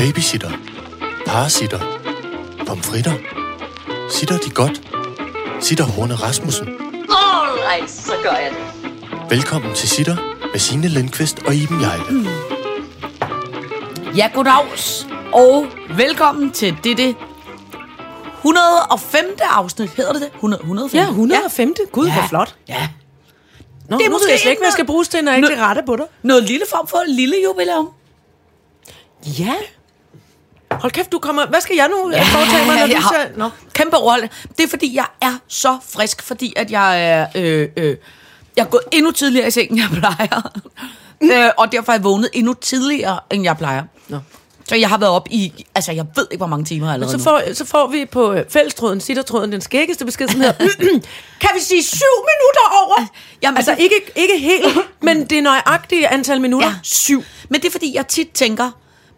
Babysitter. Parasitter. Pomfritter. Sitter de godt? Sitter Horne Rasmussen. Alright, så gør jeg det. Velkommen til Sitter med Signe Lindqvist og Iben Jejle. Mm. Ja, goddags, og velkommen til dette 105. afsnit. Hedder det det? 100, 105? Ja, 105. Gud, Ja. hvor flot. Ja. Nå, Det er måske jeg slet ikke, hvad jeg skal bruges til, når jeg ikke rette på dig. Noget lille form for et lille jubilæum. Ja. Hold kæft, du kommer... Hvad skal jeg nu ja, foretage mig, når du jeg har ser... Nå. Kæmpe rolle. Det er fordi, jeg er så frisk, fordi at jeg er... Øh, øh, jeg er gået endnu tidligere i sengen, end jeg plejer. øh, og derfor er jeg vågnet endnu tidligere, end jeg plejer. Nå. Så jeg har været op i... Altså, jeg ved ikke, hvor mange timer allerede Så nu. får, så får vi på øh, fællestråden, sittertråden, den skæggeste besked, som hedder... kan vi sige syv minutter over? Jamen, altså, det- ikke, ikke helt, men det er nøjagtige antal minutter. Ja. Syv. Men det er fordi, jeg tit tænker,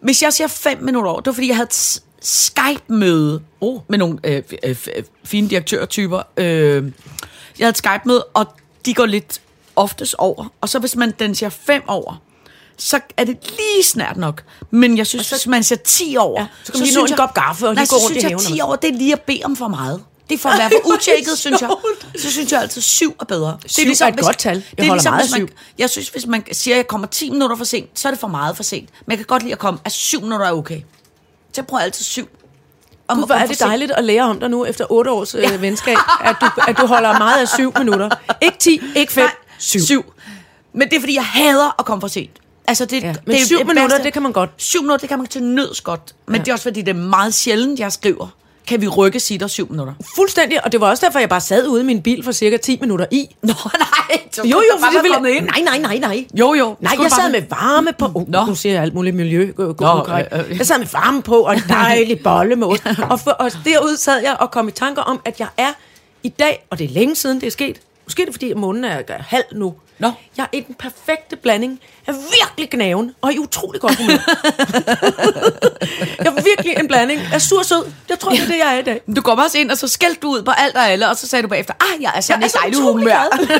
hvis jeg siger fem minutter over, det var fordi, jeg havde et Skype-møde oh. med nogle øh, øh, f- fine direktørtyper. Øh, jeg havde et Skype-møde, og de går lidt oftest over. Og så hvis man den siger fem over, så er det lige snart nok. Men jeg synes, så, hvis man siger 10 over, Ja, så lige nå synes en kop kaffe og nej, lige så gå rundt i synes jeg, haven 10 og- over, det er lige at bede om for meget. Det er for at være for utjekket, synes jeg. Så synes jeg altid, syv er bedre. Det Syv er et godt tal. Jeg det er holder ligesom, meget hvis man, syv. jeg synes, hvis man siger, at jeg kommer 10 minutter for sent, så er det for meget for sent. Men jeg kan godt lide at komme, at 7 minutter er okay. Så jeg prøver altid 7. Om, Gud, hvor er det dejligt at lære om dig nu, efter otte års øh, venskab, at du, at du holder meget af syv minutter. Ikke ti, ikke fem, Nej, syv. syv. Men det er, fordi jeg hader at komme for sent. Altså, det, Ja, det men er syv det minutter, det kan man godt. Syv minutter, det kan man til nøds godt. Men ja. det er også, fordi det er meget sjældent, jeg skriver. Kan vi rykke sitter syv minutter? Fuldstændig, og det var også derfor, jeg bare sad ude i min bil for cirka 10 minutter i. Nå, nej. Så Jo, jo, for for det ville... ville... Nej, nej, nej, nej. Jo, jo. Nej, jeg sad med varme på. Oh, Nå. Nu siger jeg alt muligt miljø. Gå, Nå, øh, øh. Jeg sad med varme på, og en dejlig bolle med ost. Og, for, og derude sad jeg og kom i tanker om, at jeg er i dag, og det er længe siden, det er sket. Måske er det, fordi månen er halv nu. Nå. Jeg er i den perfekte blanding af virkelig gnaven og i utrolig godt humør. jeg er virkelig en blanding af sur og sød. Jeg tror, det er det, jeg er i dag. Du kom også ind, og så skældte du ud på alt og alle, og så sagde du bagefter, ah, jeg er sådan Jeg er så dejlig humør. glad.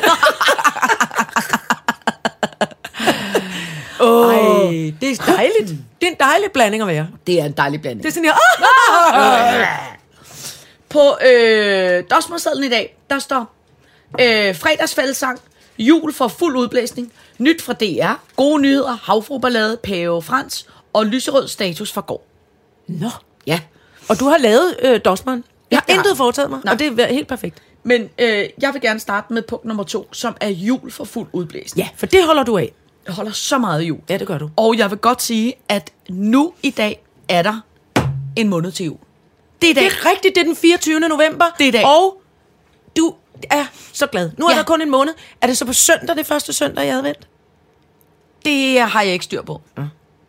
Ej, det er dejligt. Det er en dejlig blanding at være. Det er en dejlig blanding. Det er sådan, jeg... Ah! På øh, dosmersedlen i dag, der står øh, fredagsfællesang, jul for fuld udblæsning, nyt fra DR, gode nyheder, havfruballade, Pave Frans og lyserød status fra går. Nå. Ja. Og du har lavet øh, Dosman. Jeg Ja, har det intet foretaget mig, Nej. og det er helt perfekt. Men øh, jeg vil gerne starte med punkt nummer to, som er jul for fuld udblæsning. Ja, for det holder du af. Jeg holder så meget jul. Ja, det gør du. Og jeg vil godt sige, at nu i dag er der en måned til jul. Det er dag. Det er rigtigt, det er den 24. november. Det er dag. Og du er så glad. Nu er Ja. der kun en måned. Er det så på søndag, det første søndag i advent? Det har jeg ikke styr på. Det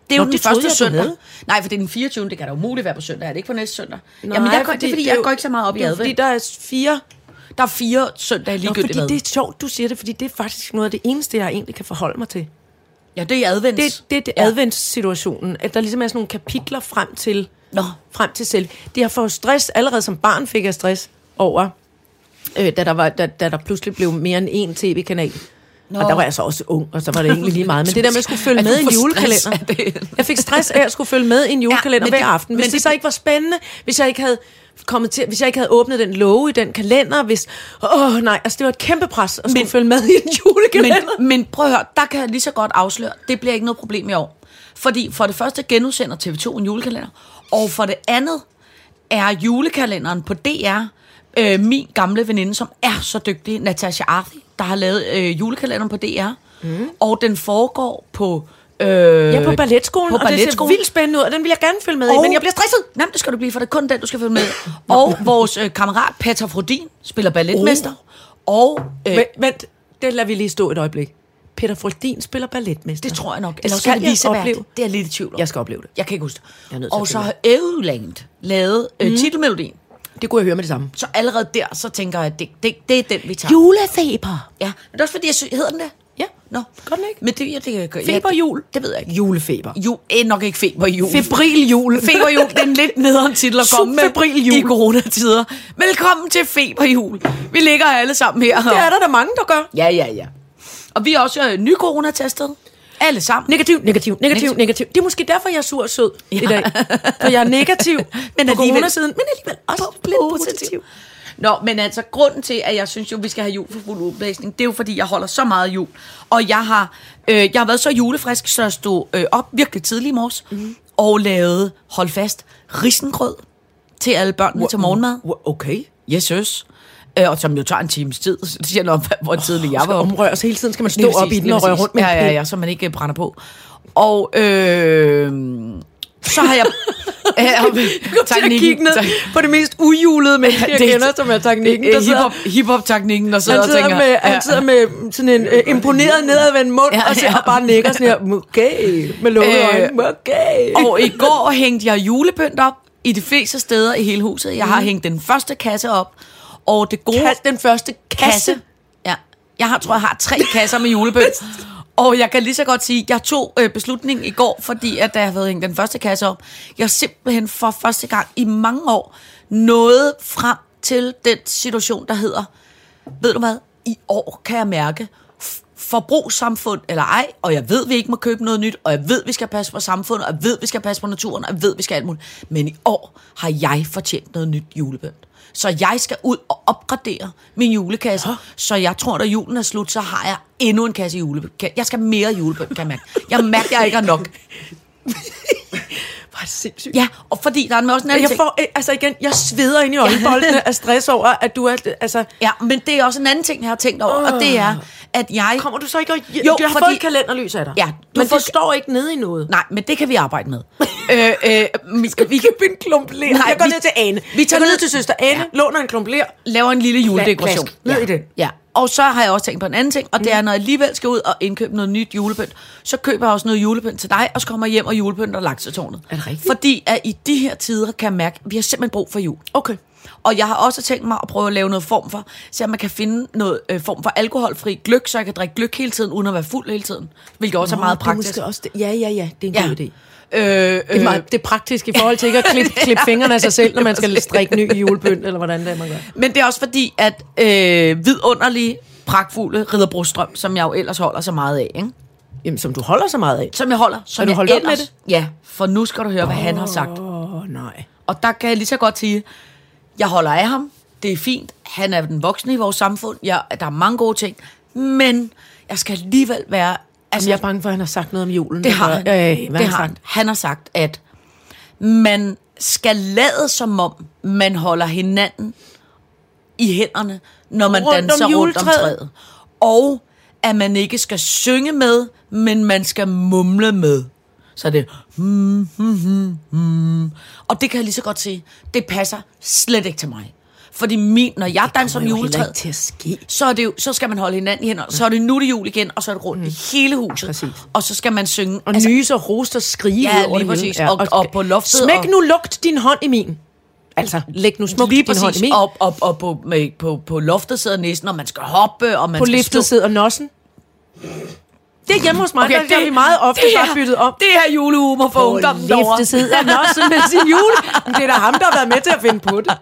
er jo Nå, den det troede første jeg, søndag. havde. Nej, for det er den 24. Det kan da umuligt være på søndag. Er det ikke på næste søndag? Nej, Jamen, jeg, går, det er fordi, er jeg jo- går ikke så meget op i det advent. Fordi der er fire... Der er fire søndage Nå, ligegyldigt fordi det er sjovt, du siger det, fordi det er faktisk noget af det eneste, jeg egentlig kan forholde mig til. Ja, det er advent. Det, det er det Ja. adventssituationen, at der ligesom er sådan nogle kapitler frem til, Nå. frem til selv. Det har fået stress, allerede som barn fik jeg stress over, øh, da, der var, da, da der pludselig blev mere end én tv-kanal. Nå. Og der var jeg så også ung, og så var det egentlig lige meget. Men det der med at skulle følge med i en julekalender. Jeg fik stress af at skulle følge med i en julekalender men hver det- aften. Hvis men det, det- så ikke var spændende, hvis jeg ikke havde kommet til, hvis jeg ikke havde åbnet den låge i den kalender, hvis, åh nej, altså det var et kæmpe pres at skulle Men- følge med i en julekalender. men, men prøv at høre, der kan jeg lige så godt afsløre, det bliver ikke noget problem i år. Fordi for det første genudsender TV2 en julekalender, og for det andet er julekalenderen på DR, øh, min gamle veninde, som er så dygtig, Natasha Arthi, der har lavet øh, julekalenderen på DR, mm. og den foregår på... Øh, Ja, på balletskolen, på og det ser balletskolen. vildt spændende ud, og den vil jeg gerne følge med i, Og- men jeg bliver stresset. Jamen, det skal du blive, for det er kun den, du skal følge med. Og vores øh, kammerat Peter Frodin spiller balletmester. Og øh, Vent, vent, det lader vi lige stå et øjeblik. Peter Frodin spiller balletmester. det tror jeg nok. Eller skal jeg Lisevært. opleve. Det er lidt i tvivl om. Jeg skal opleve det. Jeg kan ikke huske det. Og så har Euland lavet øh, mm. titelmelodien. Det kunne jeg høre med det samme. Så allerede der, så tænker jeg, at det, det, det er den, vi tager. Julefeber. Ja, men det er også fordi, jeg sy- hedder den det? Ja, Nå. Godt ikke? Men det, ja, det, det, Feberjul. det, det ved jeg ikke. Julefeber. Jo, eh, nok ikke feberjul. Febril jul. Feberjul, det er en lidt nederen titel at komme med jul. i coronatider. Velkommen til feberjul. Vi ligger alle sammen her. Det er der da mange, der gør. Ja, ja, ja. Og vi er også øh, ny coronatestet. Alle sammen. Negativ, negativ, negativ, Negativ. Det er måske derfor, jeg er sur og sød ja. i dag. For jeg er negativ men på coronasiden, men alligevel også Po- lidt positiv. positiv. Nå, men altså, grunden til, at jeg synes jo, vi skal have jul for fuld udblæsning, det er jo, fordi jeg holder så meget jul. Og jeg har, øh, jeg har været så julefrisk, så jeg stod øh, op virkelig tidlig i morges, mm. og lavede, hold fast, risengrød til alle børnene til morgenmad. Okay. Yes, yes. Øh, og som jo tager en times tid, så det siger noget hvor tidligt jeg var var oppe. omrøre, så hele tiden skal man stå op i den og røre rundt med ja, ja, ja, så man ikke øh, brænder på. Og øh, så har jeg... Øh, Kom til at kigge ned på det mest ujulede menneske, jeg kender, som er teknikken. Der sidder, Hiphop- Hiphop-teknikken, der sidder han, og sidder tænker... med, han sidder med sådan en øh, imponeret nedadvendt mund, Ja, og, ser, ja. og bare nikker sådan her, okay, med lukkede Øh, øjne, okay. Og i går hængte jeg julepynt op i de fleste steder i hele huset. Jeg har hængt den første kasse op, og det gode... Kasse, den første kasse. kasse. Ja. Jeg har, tror, jeg har tre kasser med julepynt. Og jeg kan lige så godt sige, at jeg tog øh, beslutningen i går, fordi at da jeg havde hængt den første kasse op, jeg simpelthen for første gang i mange år nåede frem til den situation, der hedder, ved du hvad, i år kan jeg mærke, forbrugssamfund eller ej, og jeg ved, vi ikke må købe noget nyt, og jeg ved, vi skal passe på samfundet, og jeg ved, vi skal passe på naturen, og jeg ved, vi skal alt muligt. Men i år har jeg fortjent noget nyt julepynt. Så jeg skal ud og opgradere min julekasse. Så jeg tror, da julen er slut, så har jeg endnu en kasse julepynt. Jeg skal mere julepynt, kan jeg mærke. Jeg mærker, jeg ikke har nok. Er det sindssygt. Ja, og fordi der er også en anden Jeg ting. får, øh, altså igen, jeg sveder ind i øjenboldene af stress over, at du er, altså, Ja, men det er også en anden ting, jeg har tænkt over, og det er, at jeg... kommer du så ikke og, Jo, jeg har fordi- fået et kalenderlys af dig. Ja, du men får- det ikke nede i noget. Nej, men det kan vi arbejde med. Øh, øh, vi, skal, vi kan købe en klump ler. Nej, jeg går vi- ned til Ane. vi tager ned ned- til søster Ane, Ja. låner en klump ler. laver en lille juledekoration. Ned ja. i den. Ja. Og så har jeg også tænkt på en anden ting, og det er, når jeg alligevel skal ud og indkøbe noget nyt julepynt, så køber jeg også noget julepynt til dig, og så kommer jeg hjem og julepynt og laksetårnet. Er det rigtigt? Fordi at i de her tider kan jeg mærke, at vi har simpelthen brug for jul. Okay. Og jeg har også tænkt mig at prøve at lave noget form for, så man kan finde noget øh, form for alkoholfri gløk, så jeg kan drikke gløk hele tiden, uden at være fuld hele tiden. Hvilket også er meget det er praktisk. måske også det. Ja, ja, ja. Det er en Ja. god idé. Øh, Det er, meget, det er praktisk i forhold til ikke at klippe, klippe fingrene af sig selv, når man skal strikke ny julepynt, eller hvordan det er, man gør. Men det er også fordi, at øh, vidunderlige, pragtfulde Ridder Brostrøm, som jeg jo ellers holder så meget af, ikke? Jamen, som du holder så meget af. som jeg holder. Som du jeg holdt op ellers, med det? Ja, for nu skal du høre, hvad han har sagt. Åh, oh, nej. Og der kan jeg lige så godt sige, jeg holder af ham, det er fint, han er den voksne i vores samfund, ja, der er mange gode ting, men jeg skal alligevel være... Altså, jeg er bange for, at han har sagt noget om julen. det har han. Øh, hvad det har han han. sagt? Han har sagt, at man skal lade som om, man holder hinanden i hænderne, når man Rundt om danser rundt om træet. Og at man ikke skal synge med, men man skal mumle med. Så er det hmm, hmm, hmm, hmm. Og det kan jeg lige så godt sige, det passer slet ikke til mig. Fordi min, når jeg danser om juletræet, til at ske. så, er det jo, så skal man holde hinanden i hænderne, så er det nu det jul igen, og så er det rundt i hele huset. Præcis. Og så skal man synge. Og altså, nyse og hoste og skrige Ja, lige det præcis. Og- og på loftet Smæk og- nu lugt din hånd i min. Altså, læg nu smukt lige din hånd i min. Og, og, og på, med, på, på loftet sidder næsten, og man skal hoppe, og man på skal liftet stå. sidder nossen. Det er hjemme hos mig, okay, der, der er vi meget ofte det er- byttet om. Det er julehumor for På ungdommen derovre. liftet sidder nossen med sin jule. Men Det er da ham, der har været med til at finde på det.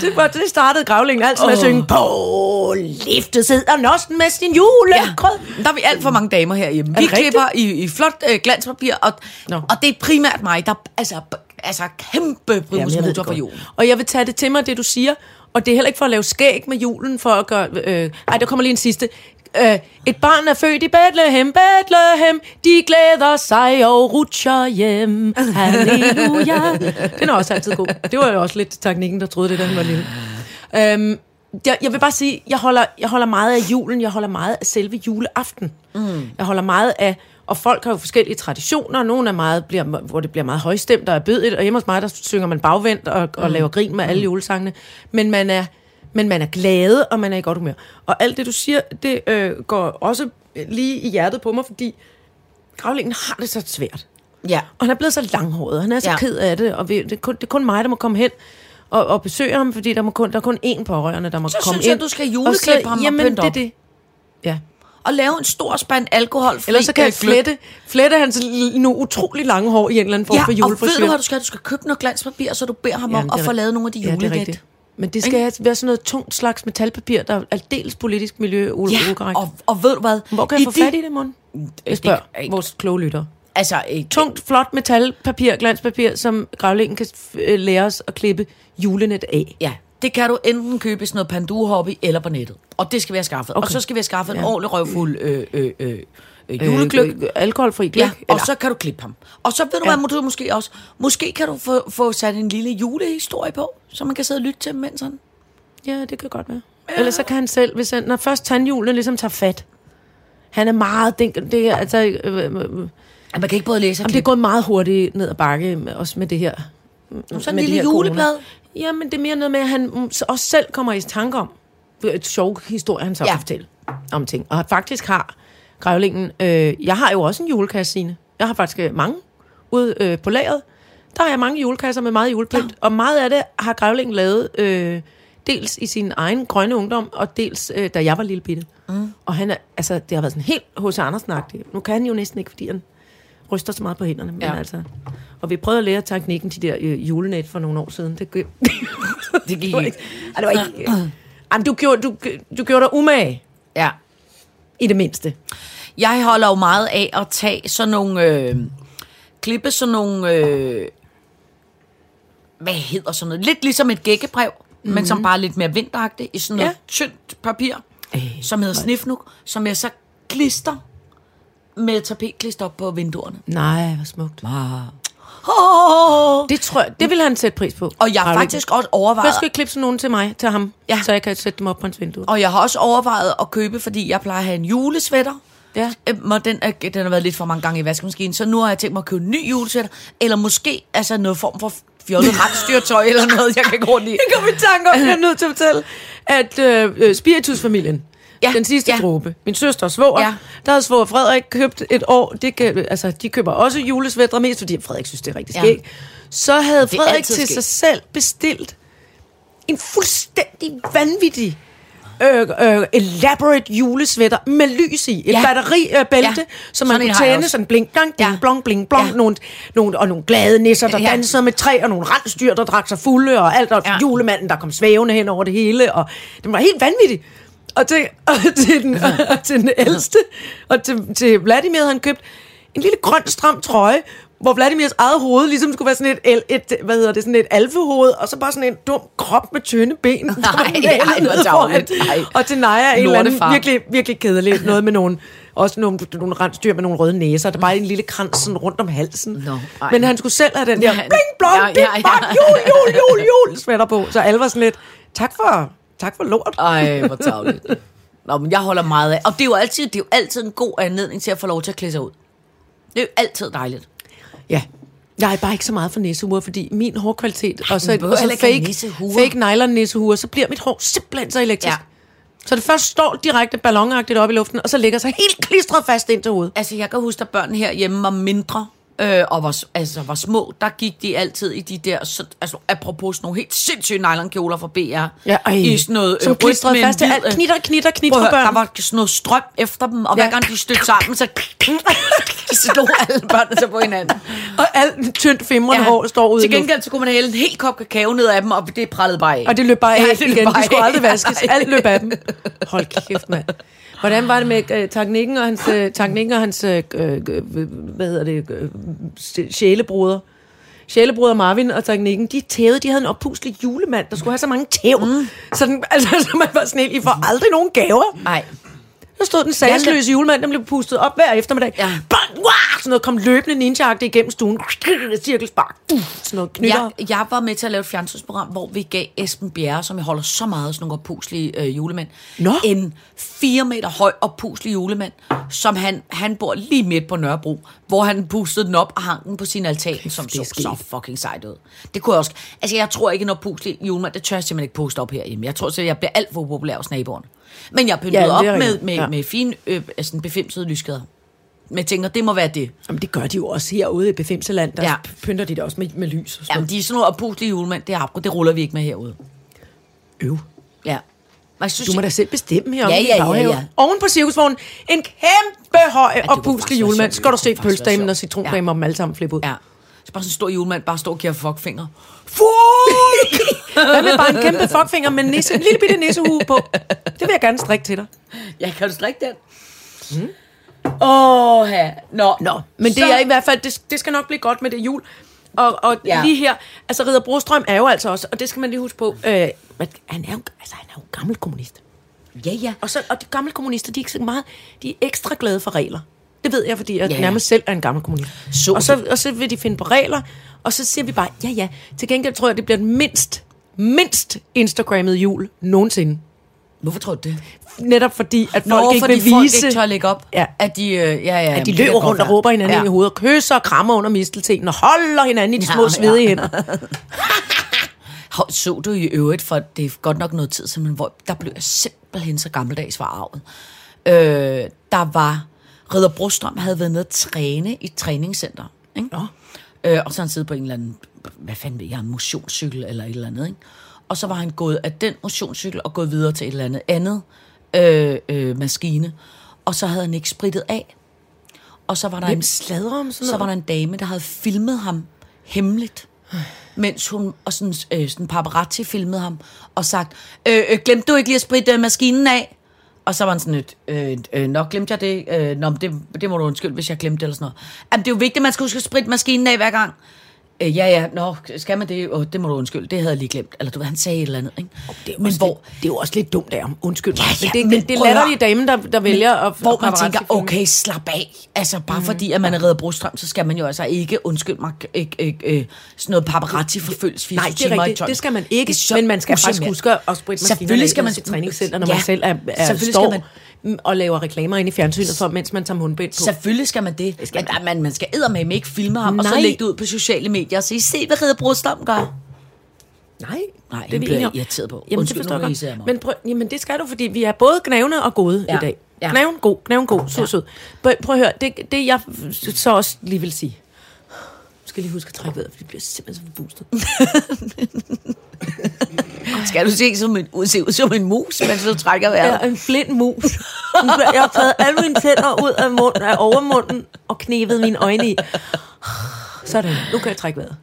Det, var, det startede gravlingen altid med at synge På liftet sidder nossen med sin julegrød. Der er vi alt for mange damer herhjemme. Vi klipper i, i flot øh, glanspapir, og, Nå. og det er primært mig, der altså, altså kæmpe det for julen. Og jeg vil tage det til mig, det du siger. Og det er heller ikke for at lave skæg med julen, for at gøre... Øh, ej, der kommer lige en sidste. Øh, et barn er født i Bethlehem, Bethlehem, de glæder sig og rutscher hjem. Halleluja. Den er også altid god. Det var jo også lidt teknikken, der troede det, da han var lille. Øhm, jeg, jeg vil bare sige, jeg holder, jeg holder meget af julen, jeg holder meget af selve juleaften. Mm. Jeg holder meget af, og folk har jo forskellige traditioner, nogle er meget, bliver, hvor det bliver meget højstemt og er bødigt, og hjemme hos mig, der synger man bagvendt og, og Mm. laver grin med alle julesangene. Men man er, men man er glad, og man er i godt humør. Og alt det, du siger, det øh, går også lige i hjertet på mig, fordi gravlingen har det så svært. Ja. Og han er blevet så langhåret, han er så ja. Ja. ked af det, og vi, det, er kun, det er kun mig, der må komme hen og, og besøge ham, fordi der, må kun, der er kun én pårørende, der må Så komme synes jeg, ind. du skal Og juleklippe ham og jamen, pynte det er op. det. Ja. Og lave en stor spand alkohol. Ellers så kan jeg flette, flette hans nu utrolig lange hår i en eller anden form Ja, for og ved julefrisyr. du hvad du skal? Du skal købe noget glanspapir, så du beder ham Jamen, om det at få lavet nogle af de Ja, Men det skal ikke? være sådan noget tungt slags metalpapir, der er aldeles politisk miljø Ja, og, og ved du hvad? Hvor kan jeg få de- fat i det, Mon? Jeg spørger vores kloge lytter. Altså, øh, Tungt, flot metalpapir, glanspapir, som gravlingen kan øh, lære os at klippe julenet af. Ja, det kan du enten købe i sådan noget Panduro Hobby eller på nettet. Og det skal vi have skaffet. Okay. Og så skal vi have skaffet ja. en ordentlig røvfuld øh, øh, øh, julegløk. Øh, alkoholfri gløk. Ja, og så kan du klippe ham. Og så ved du Ja. hvad, du måske også, måske kan du få, få sat en lille julehistorie på, så man kan sidde og lytte til, mens han... Ja, det kan godt være. Ja. Ellers så kan han selv, hvis han, når først tandhjulen ligesom tager fat. Han er meget, det, det er, altså, øh, øh, øh, Man kan ikke både læse og Jamen, det er gået meget hurtigt ned ad bakke, med, også med det her. Sådan en lille juleblad. Jamen, det er mere noget med, at han så også selv kommer i tanke om. Et sjov historie, han så Ja. kan fortælle om ting. Og faktisk har grævlingen... Øh, jeg har jo også en julekasse, Signe. Jeg har faktisk øh, mange ude øh, på lageret. Der har jeg mange julekasser med meget julepynt. Ja. Og meget af det har grævlingen lavet... Øh, dels i sin egen grønne ungdom, og dels øh, da jeg var lille bitte. Mm. Og han er, altså, det har været sådan helt hos andersen -agtigt. Nu kan han jo næsten ikke, fordi han ryster så meget på hænderne. Men Ja. altså, og vi prøvede at lære teknikken til de der øh, julenet for nogle år siden. Det, det, Det gik ikke. det var ikke. Jamen, du gjorde, du, du gjorde dig umage, Ja. I det mindste. Jeg holder jo meget af at tage sådan nogle... Øh, klippe sådan nogle... Øh, hvad hedder sådan noget? Lidt ligesom et gækkebrev, mm-hmm. men som bare er lidt mere vinteragtigt, i sådan noget Ja. tyndt papir, Øh, som hedder snifnuk, som jeg så klister med tapetklister op på vinduerne. Nej, hvor smukt. Oh! Det tror jeg, det vil han sætte pris på. Og jeg har faktisk også overvejet, skal vi klippe sådan nogen til mig, til ham, Ja. så jeg kan sætte dem op på hans vindue? og jeg har også overvejet at købe, fordi jeg plejer at have en julesvætter. Ja. Øhm, Og den, er, den har været lidt for mange gange i vaskemaskinen, så nu har jeg tænkt mig at købe en ny julesvætter, eller måske altså noget form for fjollet retsstyrtøj eller noget, jeg kan gå rundt i. Jeg kom i tanke om, jeg er nødt til at fortælle, at øh, øh, Spiritus-familien, ja. Ja, den sidste ja. ja. dråbe, min søster og svoger, ja. Ja. der havde svoger Frederik købt et år, det kan, altså de køber også julesvætter, mest fordi Frederik synes, det er rigtig Ja. skægt. Så havde er Frederik til sig selv bestilt en fuldstændig vanvittig øh, øh, elaborate julesvætter med lys i. Et ja. Ja. batteribælte, øh, Ja. som man kunne tænde sådan blink, blang, bling, Ja. blong, bling, blong, Ja. nogle, nogle, og nogle glade nisser, der ja. Ja. dansede med træ, og nogle rensdyr, der drak sig fulde, og alt, og ja. Ja. julemanden, der kom svævende hen over det hele, og det var helt vanvittigt. Og til, og til, den, og til den ældste, og til, til Vladimir havde han købt en lille grøn stram trøje, hvor Vladimirs eget hoved ligesom skulle være sådan et, et, hvad hedder det, sådan et alfehoved, og så bare sådan en dum krop med tynde ben. Nej, malet ej, hvor ned tarveligt. foran. Ej. Og til Naja en eller anden virkelig, virkelig kedeligt. Noget med nogle, også nogle, nogle rensdyr med nogle røde næser. Der er bare en lille krans sådan rundt om halsen. Ej. Men han skulle selv have den der Ja, bling blong, ja, ja, ja, jul, jul, jul, jul, på. Så alle var sådan lidt, tak for, tak for lort. Ej, hvor tavligt. Nå, men jeg holder meget af. Og det er jo altid, det er jo altid en god anledning til at få lov til at klæde sig ud. Det er jo altid dejligt. Ja. Jeg er bare ikke så meget for næsehuer, fordi min hårkvalitet, og så, og så fake, fake nylon næsehuer, så bliver mit hår simpelthen så elektrisk. Ja. Så det først står direkte ballonagtigt op i luften, og så ligger sig helt klistret fast ind til hovedet. Altså, jeg kan huske, at børnene herhjemme var mindre, øh, og var, altså, var små. Der gik de altid i de der, så, altså, apropos sådan nogle helt sindssyge nylonkjoler fra BR. Ja, ej. I sådan noget Som rødt klistrede fast til alt. øh, Knitter, knitter, knitter børn. der var sådan noget strøm efter dem, og Ja. hver gang de stødte sammen, så slog alle børnene sig på hinanden. Og alt tyndt fimrende ja. hår står ud Til gengæld så kunne man hælde en hel kop kakao ned af dem, og det prallede bare af. Og det løb bare af Ja, det igen. bare Det skulle af. aldrig vaskes. Alt løb af dem. Hold kæft, mand. Hvordan var det med øh, teknikken og hans, øh, teknikken og hans øh, øh, hvad hedder det, øh, sjælebruder? Sjælebruder Marvin og teknikken, de tævede, de havde en oppuslig julemand, der skulle have så mange tæv. Mm. Så, den, altså, så man var sådan helt, I får aldrig nogen gaver. Nej. Der stod den sagsløse julemand, der blev pustet op hver eftermiddag. Ja. Bang, wah, sådan noget kom løbende ninja igennem stuen. Cirkelspark. Sådan noget knytter. Jeg, jeg var med til at lave et fjernsynsprogram, hvor vi gav Esben Bjerre, som jeg holder så meget sådan nogle oppuslige øh, julemænd, Nå. en 4 meter høj oppuslig julemand, som han, han bor lige midt på Nørrebro, hvor han pustede den op og hang den på sin altan, som det er så, så fucking sejt ud. Det kunne jeg også. Altså, jeg tror ikke, en oppuslig julemand, det tør jeg simpelthen ikke poste op herhjemme. Jeg tror, at jeg bliver alt for populær hos naboerne. Men jeg pyntede Ja, ja, op med, rigtigt. med, Ja. ja. med fine, øh, sådan befimsede lyskader. Men jeg tænker, det må være det. Jamen, det gør de jo også herude i Befimseland. Der ja. Ja. pynter de det også med, med lys og sådan Jamen, de er sådan nogle oppuslige julemand, det, er, det ruller vi ikke med herude. Øv. Ja. Jeg synes, Du må da selv bestemme her. Ja, ja, ja, ja. Oven på cirkusvognen, en kæmpe høj det og puslig julemand. Skal du se pølsedamen og citrongremen Ja. om dem alle sammen flippe ud. Ja. Så bare sådan en stor julemand, bare står og giver fuckfinger. Fuck! Hvad med bare en kæmpe fuckfinger med nisse, en lille bitte nissehue på? Det vil jeg gerne strikke til dig. Jeg kan du strikke den? Mm. Åh, ja. Nå. Nå, men det er i hvert fald, det, det skal nok blive godt med det jul. Og, og Ja. ja. lige her, altså Ridder Brostrøm er jo altså også, og det skal man lige huske på, øh, men han er jo, altså han er jo gammel kommunist. Ja, ja. Og, så, og de gamle kommunister, de er ikke så meget, de er ekstra glade for regler. Det ved jeg, fordi jeg Ja, ja, nærmest selv er en gammel kommunist. Så og, så, og så vil de finde på regler, og så siger vi bare, ja ja, til gengæld tror jeg, det bliver den mindst, mindst Instagrammet jul nogensinde. Hvorfor tror du det? Netop fordi, at folk Nå, ikke fordi vil folk vise, ikke tør lægge op. Ja. At de, øh, ja, ja, at de løber rundt og råber hinanden ja. i hovedet, og kysser og krammer under misteltenen, og holder hinanden i de Ja, små ja. svedige hænder. Så du i øvrigt, for det er godt nok noget tid siden, hvor der blev jeg simpelthen så gammeldags for arvet. Øh, der var, Ridder Brostrøm havde været nede at træne i et træningscenter. Ikke? Nå. Øh, og så han siddet på en eller anden, hvad fanden ved jeg, en motionscykel eller et eller andet. Ikke? Og så var han gået af den motionscykel og gået videre til et eller andet andet øh, øh, maskine. Og så havde han ikke spritet af. Og så var der Hvem en sladrer om sådan så var noget? der en dame, der havde filmet ham hemmeligt. Mens hun, og sådan, øh, sådan paparazzi filmede ham, og sagt, øh, øh, glemte du ikke lige at spritte øh, maskinen af? Og så var han sådan et, øh, øh, nok glemte jeg det, øh, nå, men det, det må du undskylde, hvis jeg glemte det, eller sådan noget. Jamen, det er jo vigtigt, at man skal huske at spritte maskinen af hver gang. Øh, ja, ja, nå, skal man det? Og det må du undskylde, det havde jeg lige glemt. Eller du ved, han sagde et eller andet, ikke? Det er, men hvor, lidt, det er jo også lidt dumt af ham. Undskyld. Ja, ja, men det, men det, det er at latterlige høre. dame, der, der vælger at hvor man paparazzi tænker, okay, slap af. Altså, bare mm. fordi, at man er redder brostrøm, så skal man jo altså ikke, undskyld mig, ikke, ikke, ikke, sådan noget paparazzi forfølges 24 Nej, det er i rigtigt. Det skal man ikke. Men man skal faktisk huske at spritte maskinerne Selvfølgelig skal man træningscenter, når ja, man selv er, er selvfølgelig står skal man, og laver reklamer ind i fjernsynet, for, mens man tager mundbind på. Selvfølgelig skal man det. skal men, man, man skal eddermame ikke filme ham, og så Nej. lægge det ud på sociale medier og sige, se hvad Redder Brostrøm gør. Nej, Nej, det bliver jeg irriteret på. Jamen, Undskyld, det forstår jeg godt. Men, prøv, jamen, det skal du, fordi vi er både gnævne og gode Ja. i dag. Ja. Gnævn god, gnævn god, sød, sød. Prøv, prøv at høre, det, det jeg så også lige vil sige. Skal lige huske at trække vejret, for det bliver simpelthen så forpustet. Skal du se, som en, se ud som en mus, mens du trækker Jeg vejret? er en blind mus. Jeg har taget alle mine tænder ud af, munden, af overmunden og knævet mine øjne i. Sådan, nu kan jeg trække vejret.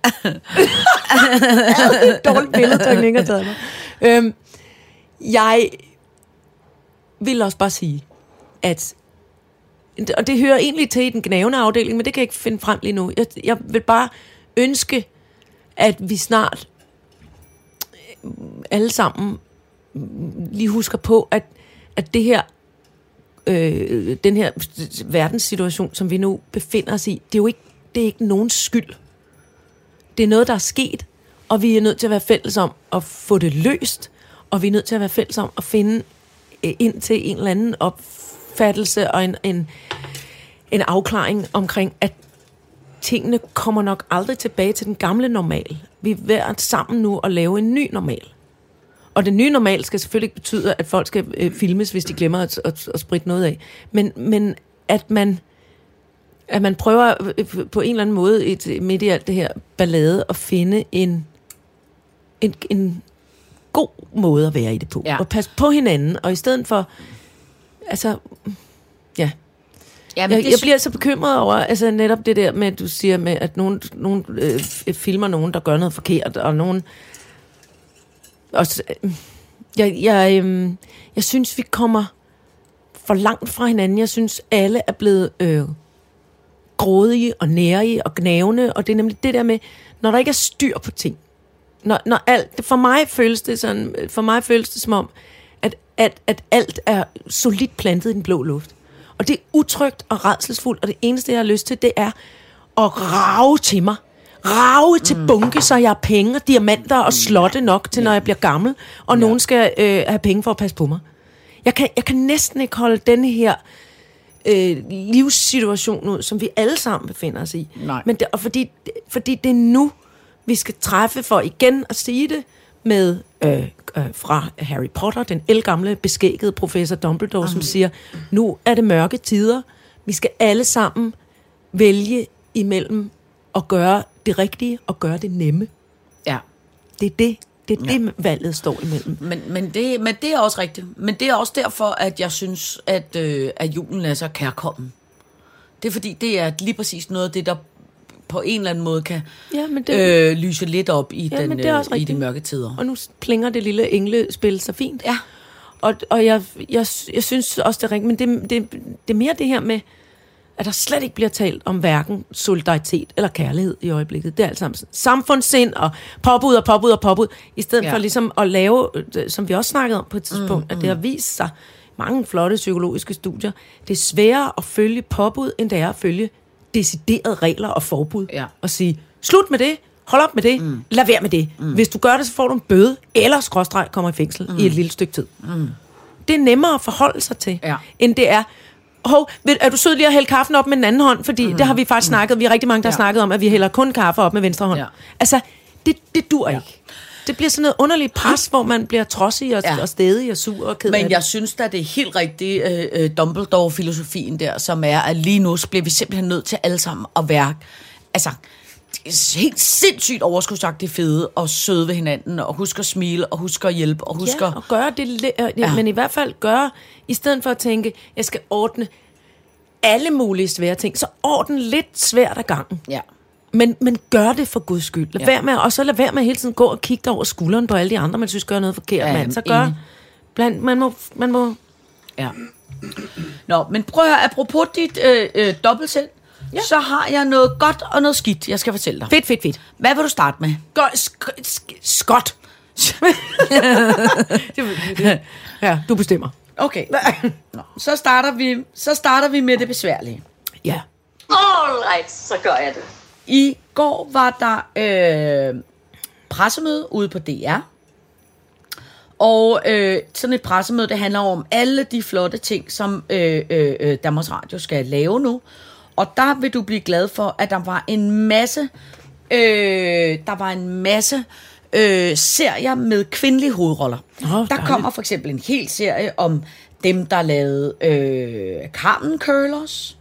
det er et dårligt billede, der ikke har taget mig. Øhm, jeg vil også bare sige, at og det hører egentlig til i den gnavende afdeling, men det kan jeg ikke finde frem lige nu. Jeg, jeg vil bare ønske, at vi snart øh, alle sammen lige husker på, at, at det her, øh, den her verdenssituation, som vi nu befinder os i, det er jo ikke, det er ikke nogens skyld. Det er noget, der er sket, og vi er nødt til at være fælles om at få det løst, og vi er nødt til at være fælles om at finde øh, ind til en eller anden opfattelse og en, en, en afklaring omkring, at tingene kommer nok aldrig tilbage til den gamle normal. Vi er ved at sammen nu at lave en ny normal. Og den nye normal skal selvfølgelig ikke betyde, at folk skal øh, filmes, hvis de glemmer at, at, at spritte noget af. Men, men at man at man prøver øh, på en eller anden måde et, midt i alt det her ballade at finde en, en, en god måde at være i det på. Ja. Og passe på hinanden, og i stedet for, altså, ja, Jamen, jeg, jeg bliver så bekymret over altså netop det der med, at du siger med, at nogen, nogen øh, filmer nogen, der gør noget forkert, og nogen... Også, øh, jeg, jeg, øh, jeg synes, vi kommer for langt fra hinanden. Jeg synes, alle er blevet øh, grådige og nærige og gnavende, og det er nemlig det der med, når der ikke er styr på ting. Når, når alt, for mig føles det sådan, for mig føles det som om, at, at, at alt er solidt plantet i den blå luft. Og det er utrygt og redselsfuldt, og det eneste, jeg har lyst til, det er at rave til mig. Rave til bunke, så jeg har penge og diamanter og slotte nok til, når jeg bliver gammel, og nogen skal øh, have penge for at passe på mig. Jeg kan, jeg kan næsten ikke holde denne her øh, livssituation ud, som vi alle sammen befinder os i. Nej. Men det, og fordi, fordi det er nu, vi skal træffe for igen at sige det med øh, øh, fra Harry Potter, den elgamle beskækkede professor Dumbledore, uh-huh. som siger, nu er det mørke tider. Vi skal alle sammen vælge imellem at gøre det rigtige og gøre det nemme. Ja. Det er det, det, er ja. det valget står imellem. Men, men, det, men det er også rigtigt. Men det er også derfor, at jeg synes, at, øh, at julen er så kærkommen. Det er fordi, det er lige præcis noget af det, der på en eller anden måde kan Ja, men det- øh, lyse lidt op i, Ja, den, det er også øh, i de mørke tider. Og nu plinger det lille englespil så fint. Ja. Og, og jeg, jeg, jeg synes også, det er rigtigt, men det, det, det er mere det her med, at der slet ikke bliver talt om hverken solidaritet eller kærlighed i øjeblikket. Det er alt sammen samfundssind og påbud og påbud og påbud, i stedet Ja. for ligesom at lave, øh, som vi også snakkede om på et tidspunkt, mm, at det har vist sig, mange flotte psykologiske studier, det er sværere at følge påbud, end det er at følge deciderede regler og forbud. Ja. Og sige, slut med det, hold op med det, mm. lad være med det. Mm. Hvis du gør det, så får du en bøde, eller skråstreg kommer i fængsel mm. i et lille stykke tid. Mm. Det er nemmere at forholde sig til, Ja. end det er, hov, er du sød lige at hælde kaffen op med den anden hånd? Fordi mm. det har vi faktisk snakket, vi er rigtig mange, der har Ja. snakket om, at vi hælder kun kaffe op med venstre hånd. Ja. Altså, det, det dur ikke. Det bliver sådan noget underligt pres, hvor man bliver trodsig og, Ja. og stedig og sur og ked Men jeg synes da, det er helt rigtigt øh, øh, Dumbledore-filosofien der, som er, at lige nu bliver vi simpelthen nødt til alle sammen at være, altså, helt sindssygt overskudsagtigt fede og søde ved hinanden, og huske at smile, og huske at hjælpe, og huske Ja, at... og gøre det. Ja. men i hvert fald gøre, i stedet for at tænke, jeg skal ordne alle mulige svære ting, så ordne lidt svært ad gangen. Ja. Men, men gør det for guds skyld. Lad Ja. være med, og så lad være med hele tiden gå og kigge dig over skulderen på alle de andre, man synes gør noget forkert. Ja, man. Så gør, blandt, man, må, man må... Ja. Nå, men prøv at høre, apropos dit øh, øh, dobbeltsind, ja. så har jeg noget godt og noget skidt, jeg skal fortælle dig. Fedt, fedt, fedt. Hvad vil du starte med? Gør, sk- sk- skot. ja, du bestemmer. Okay. Nå, så starter vi, så starter vi med det besværlige. Ja. All right, så gør jeg det. I går var der øh, pressemøde ude på DR. Og øh, sådan et pressemøde, det handler om alle de flotte ting, som øh, øh, øh, Danmarks Radio skal lave nu. Og der vil du blive glad for, at der var en masse, øh, der var en masse øh, serier med kvindelige hovedroller. Åh, der dejligt. kommer for eksempel en hel serie om dem, der lavede øh, Carmen Curlers.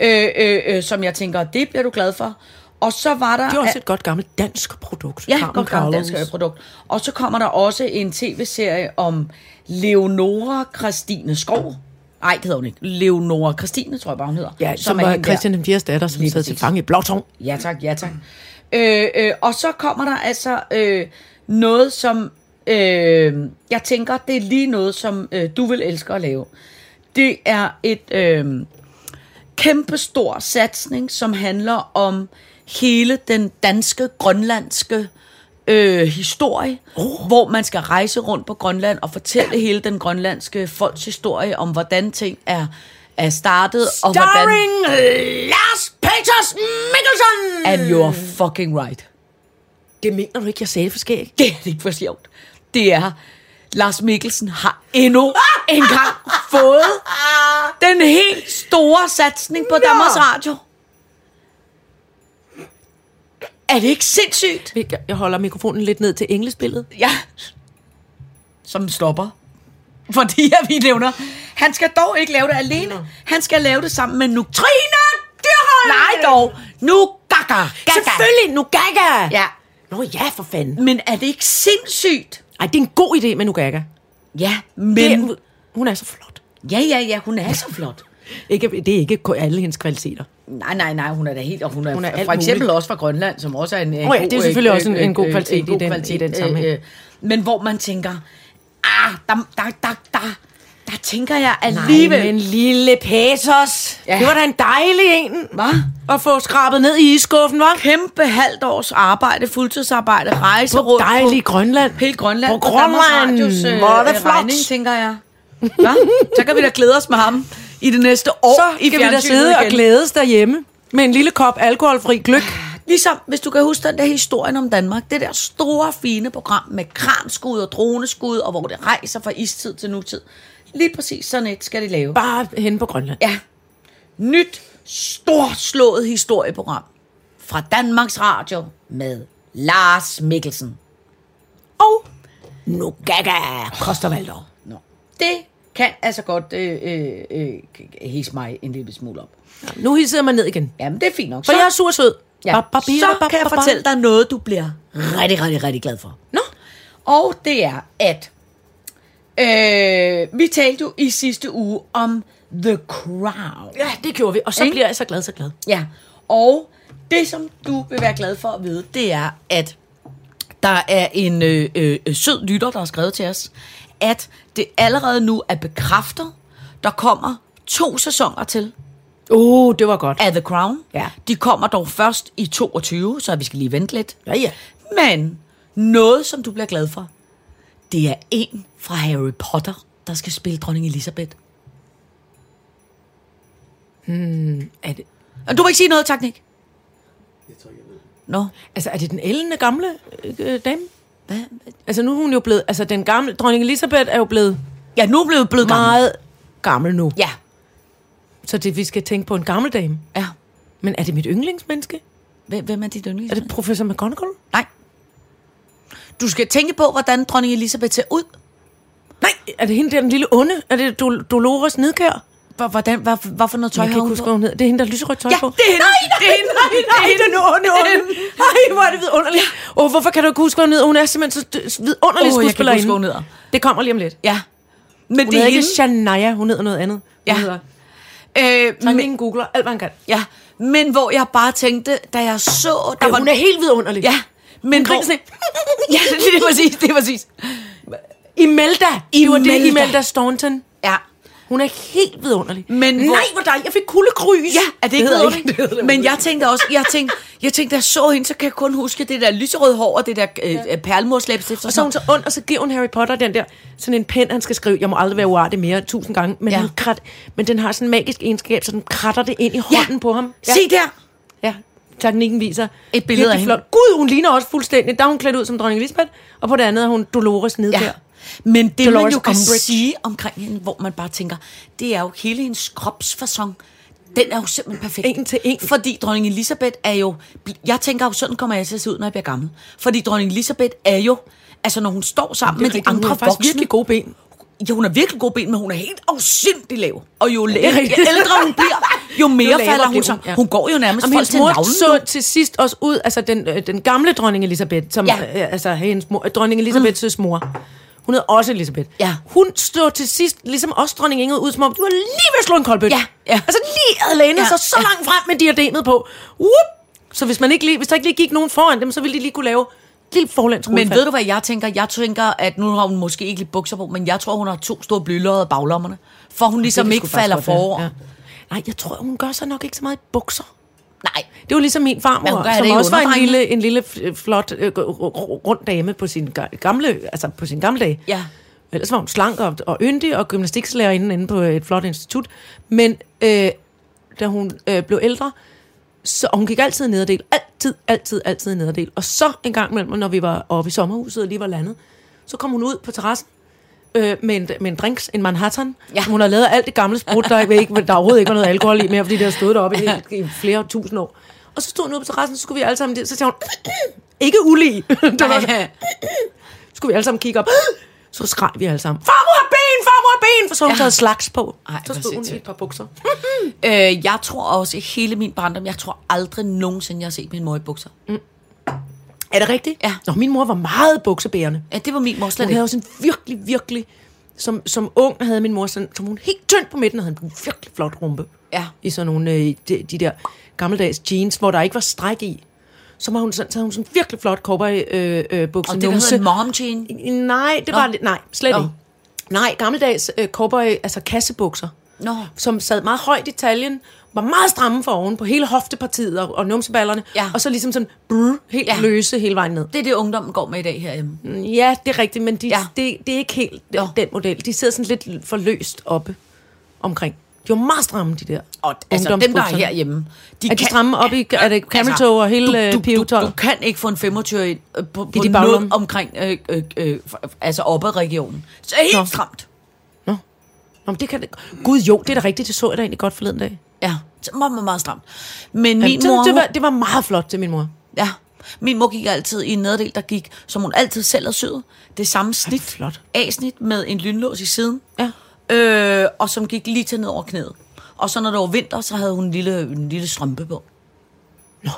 Øh, øh, øh, som jeg tænker, det bliver du glad for. Og så var der... Det er også et godt gammelt dansk produkt. Ja, Carmen godt gammelt dansk produkt. Og så kommer der også en tv-serie om Leonora Christine Skov. Nej, det hedder hun ikke. Leonora Christine, tror jeg bare, hun hedder. Ja, som, er var. Christian den 4. datter, som sad til fange i Blåtårn. Ja tak, ja tak. Øh, øh, og så kommer der altså øh, noget, som øh, jeg tænker, det er lige noget, som øh, du vil elske at lave. Det er et øh, kæmpestor satsning, som handler om hele den danske, grønlandske øh, historie, oh. hvor man skal rejse rundt på Grønland og fortælle hele den grønlandske folks historie om, hvordan ting er, er startet. og hvordan, Starring Lars Peters Mikkelsen! And you're fucking right. Det mener du ikke, jeg sagde for skæg? Det er ikke for sjovt. Det er, Lars Mikkelsen har endnu en gang fået den helt store satsning på Danmarks Radio. Er det ikke sindssygt? Jeg- holder mikrofonen lidt ned til englespillet. Ja. Som stopper. Fordi at vi nævner, han skal dog ikke lave det alene. Han skal lave det sammen med Nutrina Dyrholm. Nej dog. Nu gaga. gaga. Selvfølgelig, nu gaga! Ja. Nå ja, for fanden. Men er det ikke sindssygt? Ej, det er en god idé med Nugaga. Ja, men... Det hun er så flot. Ja, ja, ja, hun er så flot. Ikke, det er ikke alle hendes kvaliteter. Nej, nej, nej, hun er da helt, og hun er, Hun er for eksempel muligt. også fra Grønland, som også er en, en Åh ja, det er selvfølgelig også en- en god kvalitet i den- i den sammenhæng. øh, Men hvor man tænker, ah, der, der, der, der, der tænker jeg alligevel... Nej, men lille Petos. Ja. Det var da en dejlig en. Hvad? At få skrabet ned i iskuffen, var? Kæmpe halvt års arbejde, fuldtidsarbejde, rejse På rundt dejlig Grønland. på hele Grønland. På Danmarks Grønland. Radios, øh, Hvor er det øh, flot. regning, tænker jeg. Hva? Så kan vi da glæde os med ham i det næste år Så i skal vi da sidde og igen. glædes derhjemme med en lille kop alkoholfri gløk. Ligesom, hvis du kan huske den der historien om Danmark, det der store, fine program med kranskud og droneskud, og hvor det rejser fra istid til nutid. Lige præcis sådan et skal de lave. Bare hen på Grønland. Ja. Nyt, storslået historieprogram fra Danmarks Radio med Lars Mikkelsen. Og Nugaga koster Valdor. Nå. Det kan altså godt øh, øh, øh, hisse mig en lille smule op. Nu hisser mig ned igen. Jamen, det er fint nok. For jeg er sur sød. Ja, Ba, ba, bi, så ba, kan jeg ba, ba. fortælle dig noget, du bliver rigtig, rigtig, rigtig glad for. Nå, Og det er, at øh, vi talte jo i sidste uge om The Crown. ja, det gjorde vi. Og så Ikke? bliver jeg så glad, så glad. Ja, og Det, som du vil være glad for at vide, det er, at der er en øh, øh, sød lytter, der har skrevet til os, at det allerede nu er bekræftet, der kommer to sæsoner til Uh, det var godt. af The Crown. Ja. De kommer dog først i 22, så vi skal lige vente lidt. Ja, ja. Men noget, som du bliver glad for, det er en fra Harry Potter, der skal spille dronning Elizabeth. Er det, Og du må ikke sige noget, tak, Nick. Nå, altså, er det den ældende gamle øh, dame? Hvad? Altså, nu er hun jo blevet... Altså, den gamle... Dronning Elisabeth er jo blevet Ja, nu er blevet blevet gammel. meget gammel nu. Ja, Så det, vi skal tænke på en gammel dame. ja. Men er det mit yndlingsmenneske? Hvem, hvem er dit yndlings? Er det professor McGonagall? Nej. Du skal tænke på, hvordan dronning Elisabeth ser ud. Nej, er det hende der, den lille onde? Er det Dol- Dolores Nedkær? Hvor- Hvordan, hvad, hvad for noget tøj Jeg har hun huske, hun hedder. Det er hende, der lyserødt tøj Ja, på. det er hende. Det er hende. Nej, nej, den onde, onde. Nej, hvor er det vidunderligt. Åh, oh, hvorfor kan du ikke huske, hun hedder? Hun er simpelthen så vidunderlig Åh, jeg kan skuespillerinde. huske, hun. Det kommer lige om lidt. Ja. Men Hun det er ikke hende. Shania, hun hedder noget andet. Ja. Hun hedder, Øh, så men, googler alt, hvad han kan. ja, men hvor jeg bare tænkte, da jeg så... Der Ja, var, hun er helt vidunderlig. Ja, men hvor... sådan, ja, det er præcis, det er præcis. Imelda. Det var det, Imelda. Imelda Staunton. Ja, Hun er helt vidunderlig. Men hvor- Nej, hvor dejligt. Jeg fik kuldekrys. Ja, er det ikke hedder vidunderligt? det Men jeg tænkte også, jeg tænkte, jeg tænkte, da jeg så hende, så kan jeg kun huske det der lyserøde hår og det der øh, ja. perlemorslæbstift. Og så er hun så ond, og så giver hun Harry Potter den der, sådan en pen, han skal skrive, jeg må aldrig være uartig mere, tusind gange, men, Ja. ja. krat, men den har sådan en magisk egenskab, så den kratter det ind i hånden på ham. Ja. Se der! Ja, teknikken viser. Et billede af hende. flot. Gud, hun ligner også fuldstændig. Der er hun klædt ud som dronning Elisabeth, og på det andet er hun Dolores Nedkær. Ja. Men det, man Dolores jo kan Umbridge. sige omkring hende, hvor man bare tænker, det er jo hele hendes kropsfasong. Den er jo simpelthen perfekt. En til en. Fordi dronning Elisabeth er jo... Jeg tænker jo, sådan kommer jeg til at se ud, når jeg bliver gammel. Fordi dronning Elisabeth er jo... Altså, når hun står sammen med de andre hun har faktisk voksne... virkelig gode ben. Ja, hun har virkelig gode ben, men hun er helt afsindig lav. Og jo, rigtigt. jo ældre hun bliver, jo mere Jo falder hun hun, ja. Hun går jo nærmest Og folk hendes til navlen så til sidst også ud, altså den, øh, den gamle dronning Elisabeth, som, Ja. øh, altså hendes mor, dronning Elisabeths mm. mor. Hun hed også Elisabeth. Ja. Hun stod til sidst, ligesom også dronning Ingrid, ud som om, de var lige ved at slå en koldbøt. Ja, ja. Altså lige havde lænet Ja, sig så ja. langt frem med diademet på. Whoop! Så hvis, man ikke lige, hvis der ikke lige gik nogen foran dem, så ville de lige kunne lave lille forlæns Men ved du, hvad jeg tænker? Jeg tænker, at nu har hun måske ikke lidt bukser på, men jeg tror, hun har to store blylder og baglommerne. For hun ligesom Det ikke sgu faktisk falder forover. Ja. Nej, jeg tror, hun gør sig nok ikke så meget i bukser. Nej. Det var ligesom min farmor, som det også var en lille, en lille f- flot, øh, rund dame på sin ga- gamle, altså på sin gamle dage. Ja. Ellers var hun slank og, og yndig og gymnastiklærer inde, inde på et flot institut. Men øh, da hun øh, blev ældre, så og hun gik altid i nederdel. Altid, altid, altid i nederdel. Og så en gang imellem, når vi var oppe i sommerhuset og lige var landet, så kom hun ud på terrassen øh, med, en, med en drinks, en Manhattan, Ja. ja. som hun havde lavet alt det gamle sprut, der, ikke, der overhovedet ikke var noget alkohol i mere, fordi det har stået deroppe i, i flere tusind år. Og så stod hun ude på terrassen, så skulle vi alle sammen, så sagde hun, ikke var, så skulle vi alle sammen kigge op. Så skreg vi alle sammen, farmor har ben, farmor har ben, for så hun Ja. taget slags på. Ej, så stod hun i et par bukser. Øh, jeg tror også hele min barndom, jeg tror aldrig nogensinde, jeg har set min mor i bukser. Er det rigtigt? Ja. Nå, min mor var meget buksebærende. Ja, det var min mor slet Hun havde også en virkelig, virkelig... Som, som ung havde min mor sådan, som hun helt tynd på midten, og havde en virkelig flot rumpe. Ja. I sådan nogle, øh, de, de der gammeldags jeans, hvor der ikke var stræk i. Så var hun sådan, så havde hun sådan virkelig flot cowboy øh, øh, bukser. Og det, hedder en mom jean. Nej, det var Nå. nej, slet Nå. ikke. Nej, gammeldags øh, cowboy, altså kassebukser. Nå. Som sad meget højt i taljen, var meget stramme for oven på hele hoftepartiet og, og numseballerne. Ja. Og så ligesom sådan brr, helt Ja. løse hele vejen ned. Det er det, ungdommen går med i dag herhjemme. Ja, det er rigtigt, men de, Ja. det, det er ikke helt Jo. den model. De sidder sådan lidt for løst oppe omkring. De var meget stramme, de der. Og altså, dem, der er herhjemme, de Er de stramme op i, er det camel toe og hele du, øh, du, du, pivetøjet? du kan ikke få en 25 i- øh, på, på de noget omkring, øh, øh, øh, altså oppe i regionen. Så helt Nå. stramt. Men det kan det. Gud, jo, det er da rigtigt. Det så jeg da egentlig godt forleden dag. Ja, så meget, meget, meget stramt. Men min Min mor, det, det, var, det var meget flot til min mor. ja, min mor gik altid i en nederdel, der gik, som hun altid selv havde syet. Det samme snit, flot. A-snit med en lynlås i siden. Ja. Øh, og som gik lige til ned over knæet. Og så når det var vinter, så havde hun en lille, en lille strømpe på. Nå.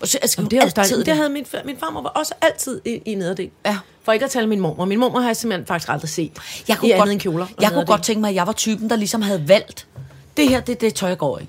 Og så, altså, Jamen, det er altid dejligt. Det havde min, min farmor var også altid i, i nederdel. Ja. For ikke at tale min mormor. Min mormor har jeg simpelthen faktisk aldrig set. Jeg kunne, I godt, andet end kjoler. jeg kunne godt tænke mig, at jeg var typen, der ligesom havde valgt, det her, det er det tøj, jeg går i.